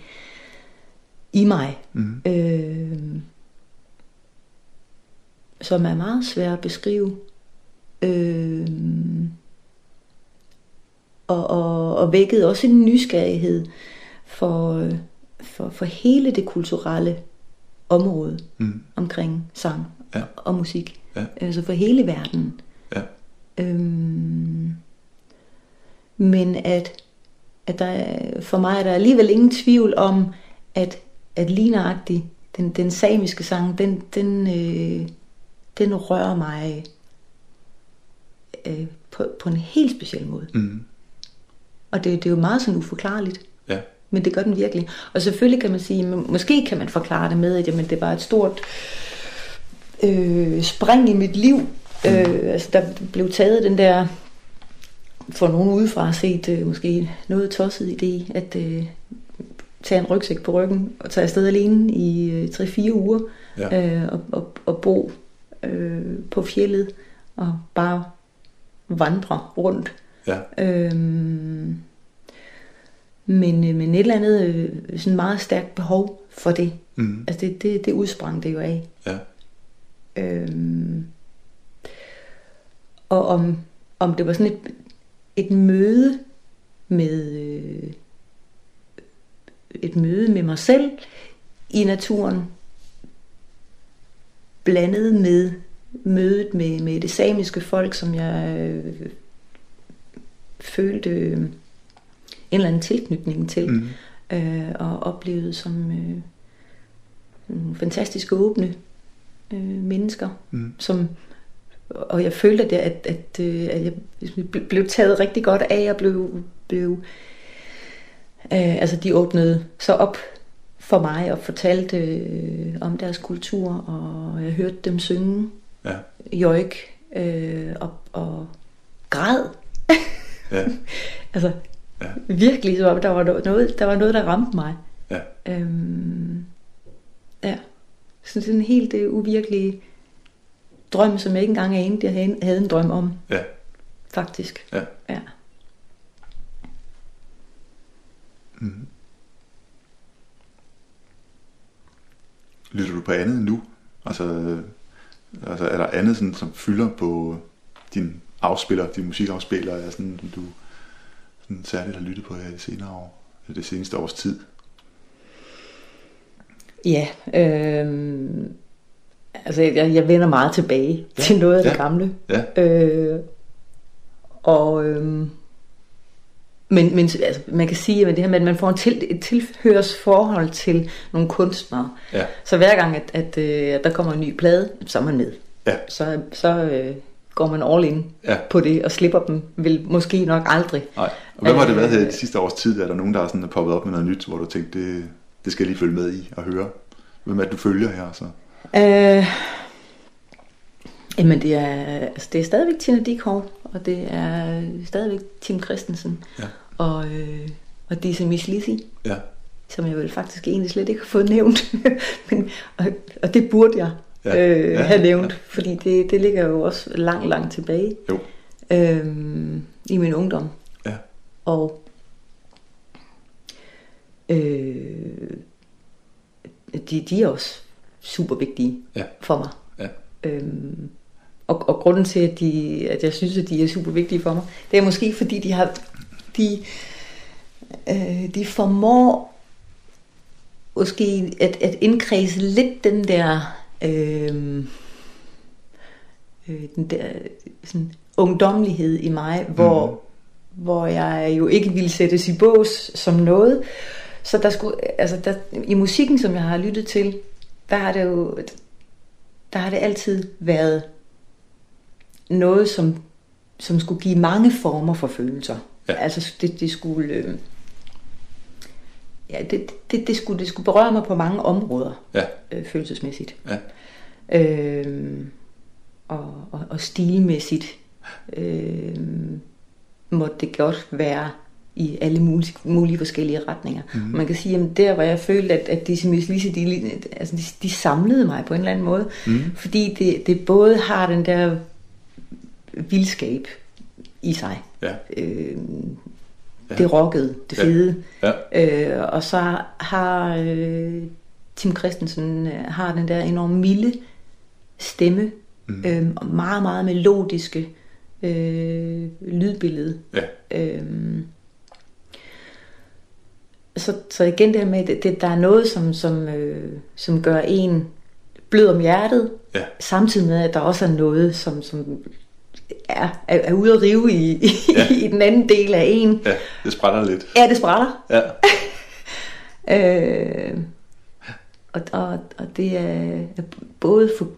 S2: i mig. Mm. Øh, som er meget svært at beskrive. Øh, og, og, og vækkede også en nysgerrighed for, for, for hele det kulturelle område mm. omkring sang ja. og musik. Ja. Altså for hele verden. Ja. Øhm, men at, at der, for mig er der alligevel ingen tvivl om, at, at ligneragtigt, den, den samiske sang, den, den, øh, den rører mig øh, på, på en helt speciel måde. Mm. Og det, det er jo meget sådan uforklarligt. Men det gør den virkelig. Og selvfølgelig kan man sige, måske kan man forklare det med, at jamen, det var et stort øh, spring i mit liv. Mm. Øh, altså, der blev taget den der, for nogen udefra set, øh, måske noget tosset idé, at øh, tage en rygsæk på ryggen og tage afsted alene i øh, 3-4 uger ja. øh, og, og, og bo øh, på fjellet og bare vandre rundt. Ja. Øh, men, øh, men et eller andet øh, sådan meget stærkt behov for det. Mm. Altså det, det, det udsprang det jo af. Ja. Øhm, og om, om det var sådan et, et møde med øh, et møde med mig selv i naturen blandet med mødet med, med det samiske folk, som jeg øh, følte øh, en eller anden tilknytning til, mm. øh, og oplevede som øh, nogle fantastiske åbne øh, mennesker, mm. som og jeg følte, at, at, at, øh, at jeg blev taget rigtig godt af, og blev, blev øh, altså de åbnede så op for mig og fortalte øh, om deres kultur, og jeg hørte dem synge ja. joik øh, og, og græd. ja. altså ja. virkelig, så der var noget, der var noget, der ramte mig. Ja. Øhm, ja. Så det er en helt det uvirkelige drøm, som jeg ikke engang anede, jeg havde en drøm om. Ja. Faktisk. Ja. ja.
S1: Mm. Lytter du på andet nu? Altså, altså er der andet, sådan, som fylder på din afspiller, din musikafspiller, er sådan, som du sådan særligt har lyttet på her i senere år, det seneste års tid?
S2: Ja, øh, altså jeg, jeg vender meget tilbage ja. til noget af ja. det gamle. Ja. Øh, og øh, men, men altså, man kan sige, at det her med, at man får en til, et tilhørsforhold til nogle kunstnere. Ja. Så hver gang, at, at, at øh, der kommer en ny plade, så er man med. Ja. Så, så øh, går man all in ja. på det, og slipper dem vil måske nok aldrig.
S1: Nej. Og hvad har det været her de sidste års tid? Er der nogen, der er sådan poppet op med noget nyt, hvor du tænkte, det, det skal jeg lige følge med i og høre? Hvem er det, du følger her så? Øh,
S2: jamen det er, altså det er stadigvæk Tina Dikov, og det er stadigvæk Tim Christensen, ja. og, øh, og Disa Miss Lizzy, ja. som jeg vel faktisk egentlig slet ikke har fået nævnt, Men, og, og det burde jeg ja. Øh, ja, have nævnt, ja. fordi det, det ligger jo også langt, langt tilbage jo. Øh, i min ungdom. Ja. Og øh, de, de er også super vigtige ja. for mig. Ja. Øhm, og, og grunden til, at, de, at jeg synes, at de er super vigtige for mig, det er måske fordi, de har de, øh, de formår måske at, at indkredse lidt den der øh, øh, den der sådan, ungdomlighed i mig, hvor, mm. hvor jeg jo ikke ville sættes i bås som noget. Så der skulle, altså der, i musikken, som jeg har lyttet til, der har det jo, der har det altid været noget, som, som skulle give mange former for følelser. Ja. Altså det, det skulle... Øh, ja, det, det, det, skulle, det skulle berøre mig på mange områder, ja. øh, følelsesmæssigt. Ja. Øh, og, og, og stilmæssigt øh, måtte det godt være i alle mulige, mulige forskellige retninger. Mm. Og man kan sige, at der hvor jeg følte, at, at de, Lise, de, altså de, de samlede mig på en eller anden måde, mm. fordi det, det både har den der vildskab i sig, ja. øh, ja. det rockede, det fede, ja. Ja. Øh, og så har øh, Tim Christensen øh, har den der enormt milde stemme, mm. øh, meget, meget melodiske øh, lydbillede. Ja. Øh, så, så igen det her med, at det, der er noget, som, som, øh, som gør en blød om hjertet, ja. samtidig med, at der også er noget, som, som er, er, er ude at rive i, ja. i den anden del af en.
S1: Ja, det sprætter lidt.
S2: Ja, det sprætter. Ja. øh, og, og, og det er både for,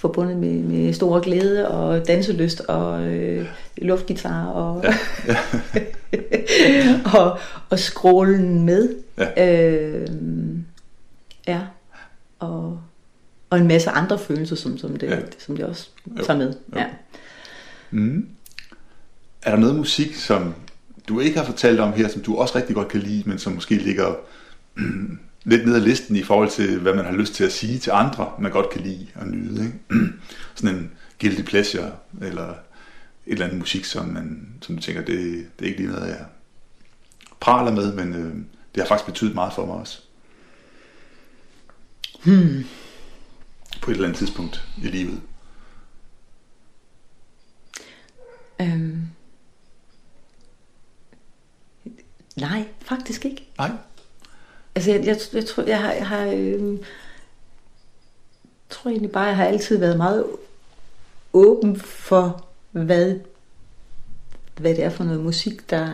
S2: forbundet med, med stor glæde og danselyst og øh, luftgitar og, ja. Ja. og, og skrålen med. Ja. Øh, ja. Og, og en masse andre følelser, som, som, det, ja. som det også tager med. Jo. Ja.
S1: Mm. Er der noget musik, som du ikke har fortalt om her, som du også rigtig godt kan lide, men som måske ligger lidt ned ad listen i forhold til, hvad man har lyst til at sige til andre, man godt kan lide og nyde. Ikke? Sådan en guilty pleasure, eller et eller andet musik, som, man, som du tænker, det, det er ikke lige noget, jeg praler med, men øh, det har faktisk betydet meget for mig også.
S2: Hmm.
S1: På et eller andet tidspunkt i livet.
S2: Øhm. Nej, faktisk ikke.
S1: Nej.
S2: Altså, jeg, jeg, jeg tror, jeg har, jeg har øh, tror egentlig bare, jeg har altid været meget åben for, hvad, hvad det er for noget musik, der,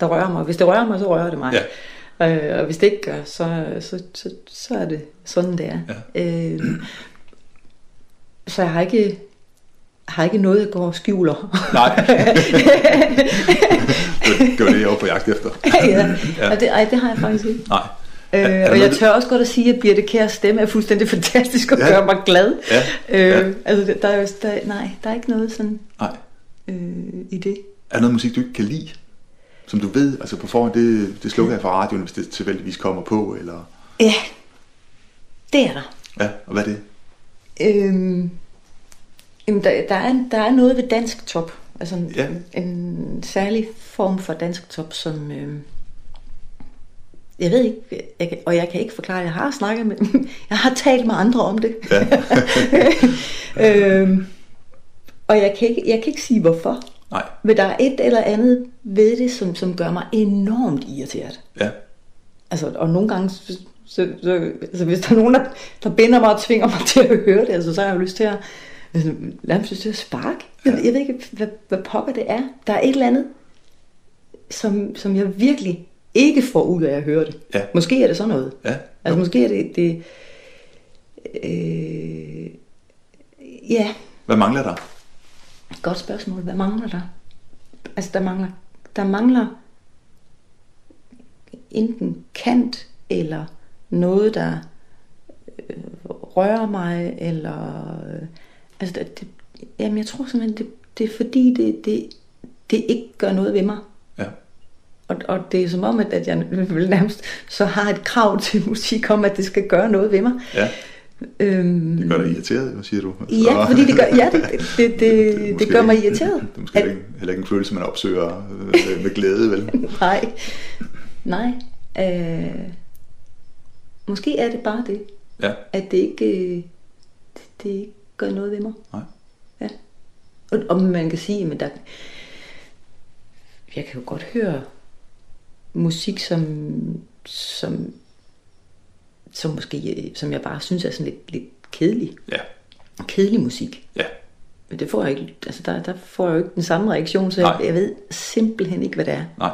S2: der rører mig. Hvis det rører mig, så rører det mig. Ja. Øh, og hvis det ikke gør, så, så, så, så er det sådan, det er. Ja. Øh, så jeg har ikke har ikke noget, jeg går og skjuler.
S1: Nej. det var det, jeg var på jagt efter.
S2: ja, ja. Og det, ej, det har jeg faktisk ikke.
S1: Nej.
S2: Øh, og jeg tør også godt at sige, at Birte Kærs stemme er fuldstændig fantastisk og ja. gør mig glad. Ja. Øh, ja. Altså, der er jo, der, nej, der er ikke noget sådan
S1: nej.
S2: Øh, i det.
S1: Er der noget musik, du ikke kan lide? Som du ved, altså på forhånd, det, det slukker jeg fra radioen, hvis det tilfældigvis kommer på, eller?
S2: Ja, det er der.
S1: Ja, og hvad er det?
S2: Øhm, jamen der, der, er, der er noget ved dansk top. Altså en, ja. en, en særlig form for dansk top, som... Øh, jeg ved ikke, jeg kan, og jeg kan ikke forklare, jeg har snakket med jeg har talt med andre om det. Ja. øhm, og jeg kan, ikke, jeg kan ikke sige hvorfor.
S1: Nej.
S2: Men der er et eller andet ved det, som, som gør mig enormt irriteret.
S1: Ja.
S2: Altså, og nogle gange, så, så, så, altså, hvis der er nogen, der, der binder mig og tvinger mig til at høre det, altså, så har jeg jo lyst til at, altså, mig lyst til at sparke. Ja. Jeg, jeg ved ikke, hvad, hvad pokker det er. Der er et eller andet, som, som jeg virkelig ikke får ud af at høre det.
S1: Ja.
S2: Måske er det sådan noget.
S1: Ja.
S2: Altså måske er det... det øh, ja.
S1: Hvad mangler der?
S2: Godt spørgsmål. Hvad mangler der? Altså der mangler, der mangler enten kant eller noget, der øh, rører mig, eller... Øh, altså det, jamen jeg tror simpelthen, det, det er fordi, det, det, det ikke gør noget ved mig.
S1: Ja.
S2: Og, og det er som om, at, at jeg vil nærmest så har et krav til musik om, at det skal gøre noget ved mig.
S1: Ja. Øhm, det gør dig irriteret, hvad siger du?
S2: Ja, fordi det gør, ja, det, det, det, det, det gør mig irriteret.
S1: Det er måske at, heller ikke en følelse, man opsøger øh, med glæde, vel?
S2: nej, nej. Øh, måske er det bare det.
S1: Ja.
S2: At det ikke, det, det ikke gør noget ved mig.
S1: Nej.
S2: Ja. Og, og man kan sige, men der, jeg kan jo godt høre musik, som, som, som måske, som jeg bare synes er sådan lidt, lidt kedelig.
S1: Ja.
S2: Kedelig musik.
S1: Ja.
S2: Men det får jeg ikke, altså der, der får jeg jo ikke den samme reaktion, så jeg, jeg ved simpelthen ikke, hvad det er.
S1: Nej.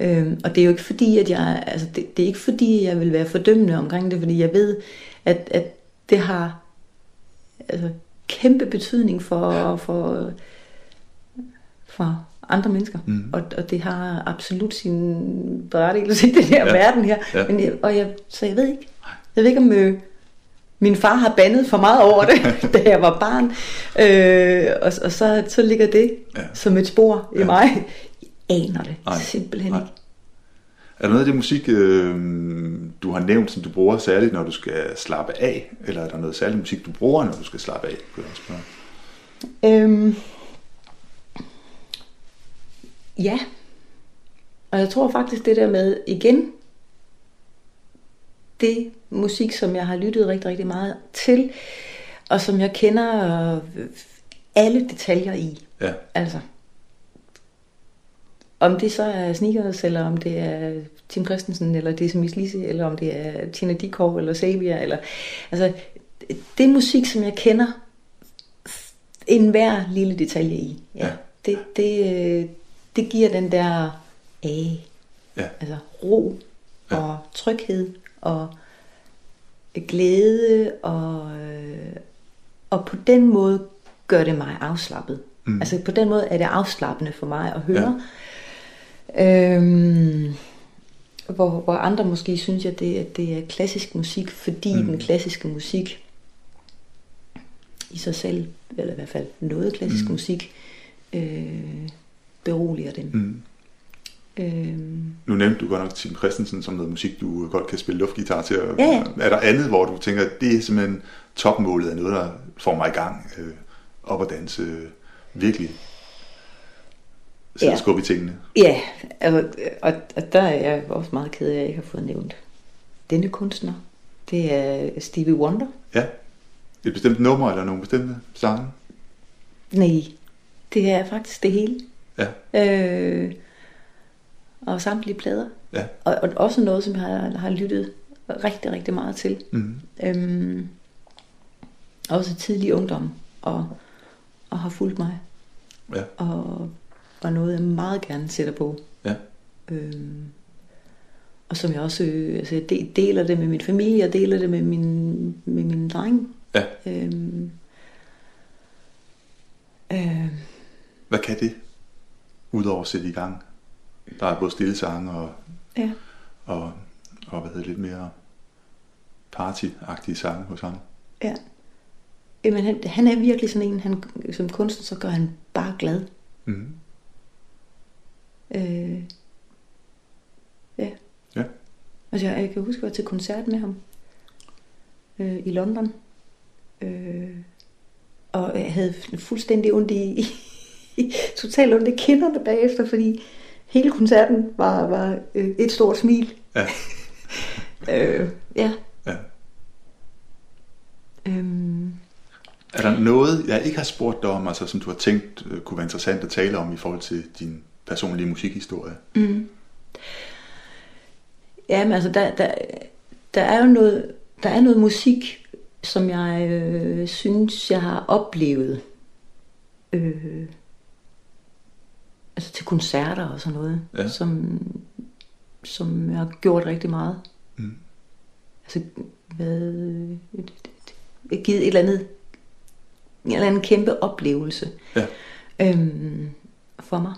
S2: Øhm, og det er jo ikke fordi, at jeg, altså det, det er ikke fordi, jeg vil være fordømmende omkring det, fordi jeg ved, at, at det har altså, kæmpe betydning for, for, for andre mennesker. Mm. Og, og det har absolut sin berettigelse i den her ja. verden her. Ja. Men jeg, og jeg, så jeg ved ikke. Jeg ved ikke, om øh, min far har bandet for meget over det, da jeg var barn. Øh, og, og så, så ligger det ja. som et spor i ja. mig. Jeg aner det Nej. simpelthen Nej. ikke.
S1: Er der noget af det musik, øh, du har nævnt, som du bruger særligt, når du skal slappe af? Eller er der noget særligt musik, du bruger, når du skal slappe af? Kunne jeg spørge?
S2: Øhm, Ja. Og jeg tror faktisk det der med, igen, det musik, som jeg har lyttet rigtig, rigtig meget til, og som jeg kender øh, alle detaljer i.
S1: Ja.
S2: Altså, om det så er Sneakers, eller om det er Tim Christensen, eller det er Miss Lise, eller om det er Tina Dikov, eller Sabia, eller... Altså, det er musik, som jeg kender en hver lille detalje i. Ja. ja. Det, det, det giver den der af,
S1: ja.
S2: altså ro ja. og tryghed og glæde og, øh, og på den måde gør det mig afslappet. Mm. Altså på den måde er det afslappende for mig at høre. Ja. Øhm, hvor, hvor andre måske synes, at det, at det er klassisk musik, fordi mm. den klassiske musik i sig selv, eller i hvert fald noget klassisk mm. musik, øh, beroliger dem. Mm.
S1: Øhm. Nu nævnte du godt nok Tim Christensen som noget musik, du godt kan spille luftgitar til.
S2: Ja, ja.
S1: Er der andet, hvor du tænker, at det er simpelthen topmålet af noget, der får mig i gang, øh, op at danse, øh, virkelig? Sætter ja. skub i tingene.
S2: Ja, altså, og, og der er jeg også meget ked af, at jeg ikke har fået nævnt denne kunstner. Det er Stevie Wonder.
S1: Ja. Et bestemt nummer eller nogle bestemte sange?
S2: Nej, det er faktisk det hele.
S1: Ja.
S2: Øh, og samtlige plader.
S1: Ja.
S2: Og, og også noget, som jeg har, har lyttet rigtig, rigtig meget til.
S1: Mm.
S2: Øhm, også tidlig ungdom, og, og har fulgt mig.
S1: Ja.
S2: Og, og noget, jeg meget gerne sætter på.
S1: Ja.
S2: Øhm, og som jeg også øh, altså jeg deler det med min familie, og deler det med min, med min dreng.
S1: Ja.
S2: Øhm, øh,
S1: Hvad kan det, udover at sætte i gang? Der er både stille sange og,
S2: ja.
S1: og, og hvad hedder det, lidt mere partyagtige sange hos ham.
S2: Ja. Jamen, han, han er virkelig sådan en, han, som kunstner, så gør han bare glad.
S1: Mm.
S2: Øh, ja.
S1: Ja.
S2: Altså, jeg, jeg kan huske, at jeg var til koncert med ham øh, i London. Øh, og jeg havde fuldstændig ondt i, i totalt ondt i kinderne bagefter, fordi hele koncerten var, var øh, et stort smil.
S1: Ja.
S2: øh, ja.
S1: ja.
S2: Øhm,
S1: er der noget, jeg ikke har spurgt dig om, altså, som du har tænkt øh, kunne være interessant at tale om i forhold til din personlige musikhistorie?
S2: Mm. Ja, men altså, der, der, der er jo noget, der er noget musik, som jeg øh, synes, jeg har oplevet. Øh, altså til koncerter og sådan noget,
S1: ja.
S2: som, som jeg har gjort rigtig meget.
S1: Mm.
S2: Altså, hvad, givet et eller andet, en eller anden kæmpe oplevelse
S1: ja.
S2: øhm, for mig.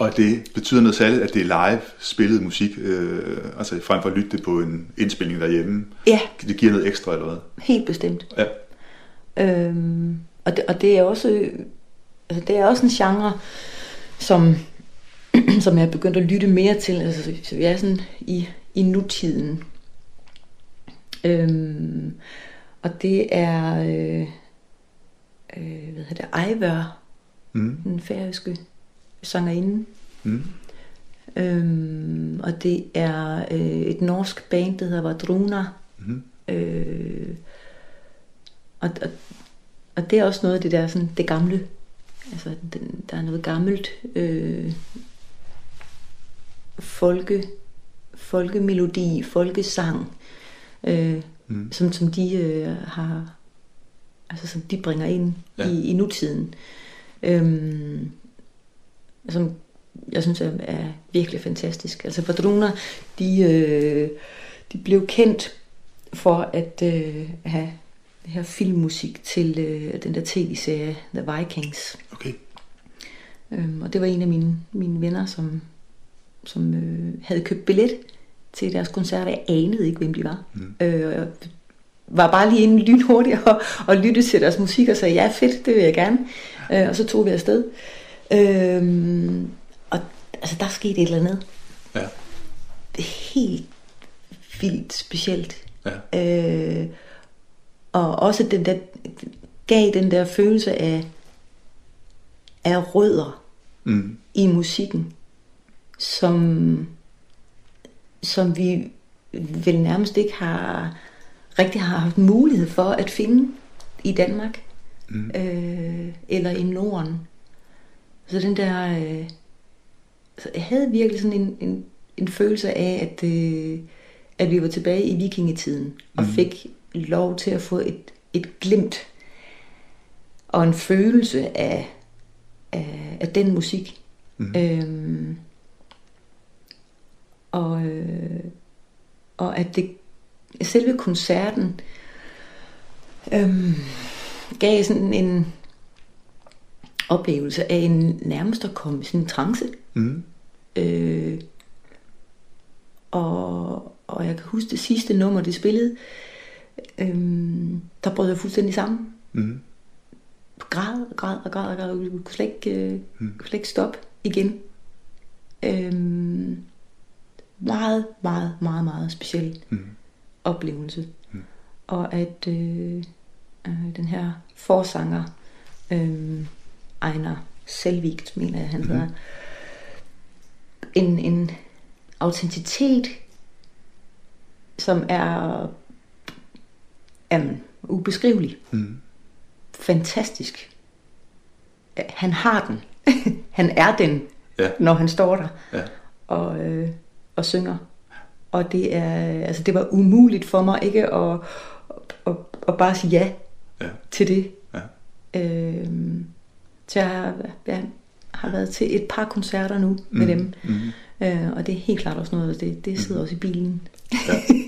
S1: Og det betyder noget særligt, at det er live spillet musik, øh, altså frem for at lytte det på en indspilning derhjemme.
S2: Ja.
S1: Det giver noget ekstra eller hvad?
S2: Helt bestemt.
S1: Ja.
S2: Øhm, og, det, og det er også, altså det er også en genre, som, som jeg er begyndt at lytte mere til. Altså, så jeg er sådan i, i nutiden. Øhm, og det er, øh, øh, hvad hedder det, Ejvør,
S1: mm.
S2: den færøske sangerinde.
S1: Mm.
S2: Øhm, og det er øh, et norsk band, der hedder Vadruna.
S1: Mm.
S2: Øh, og, og, og det er også noget af det der, sådan, det gamle. Altså, den, der er noget gammelt øh, folke, folkemelodi, folkesang, øh, mm. som, som de øh, har, altså som de bringer ind ja. i, i nutiden. Øhm, som jeg synes er, er virkelig fantastisk. Altså Vadruna, de, øh, de blev kendt for at øh, have det her filmmusik til øh, den der tv-serie The Vikings.
S1: Okay.
S2: Øhm, og det var en af mine, mine venner, som, som øh, havde købt billet til deres koncerter. Jeg anede ikke, hvem de var. Mm. Øh, jeg var bare lige inde lynhurtigt og, og lytte til deres musik og sagde, ja fedt, det vil jeg gerne. Øh, og så tog vi afsted. Øhm, og altså, der skete et eller andet.
S1: Ja.
S2: Helt vildt specielt.
S1: Ja.
S2: Øh, og også den der, gav den der følelse af, af rødder
S1: mm.
S2: i musikken, som, som vi vel nærmest ikke har rigtig har haft mulighed for at finde i Danmark
S1: mm.
S2: øh, eller i Norden. Så den der, øh, så jeg havde virkelig sådan en, en, en følelse af, at, øh, at vi var tilbage i vikingetiden og mm. fik lov til at få et, et glimt og en følelse af, af, af den musik.
S1: Mm.
S2: Øhm, og, øh, og at det selve koncerten øhm, gav sådan en oplevelse af en nærmest at komme i sådan en trance.
S1: Mm.
S2: Øh, og, og jeg kan huske det sidste nummer, de spillede, øhm, der brød jeg fuldstændig sammen.
S1: Mm.
S2: Græd, græd og græd og græd. Jeg kunne slet ikke, øh, mm. kunne slet ikke stoppe igen. Øhm, meget, meget, meget, meget speciel
S1: mm.
S2: oplevelse.
S1: Mm.
S2: Og at øh, øh, den her forsanger, øh, Ejner Selvigt, mener jeg, han hedder, en, en autenticitet, som er um, ubeskrivelig. Mm. Fantastisk. Han har den. han er den, ja. når han står der ja. og, øh, og synger. Og det er, altså det var umuligt for mig ikke at, at, at bare sige ja, ja. til det. Ja. Øh, så jeg har, jeg har været til et par koncerter nu med mm. dem. Mm. Øh, og det er helt klart også noget, det, det sidder mm. også i bilen. Ja.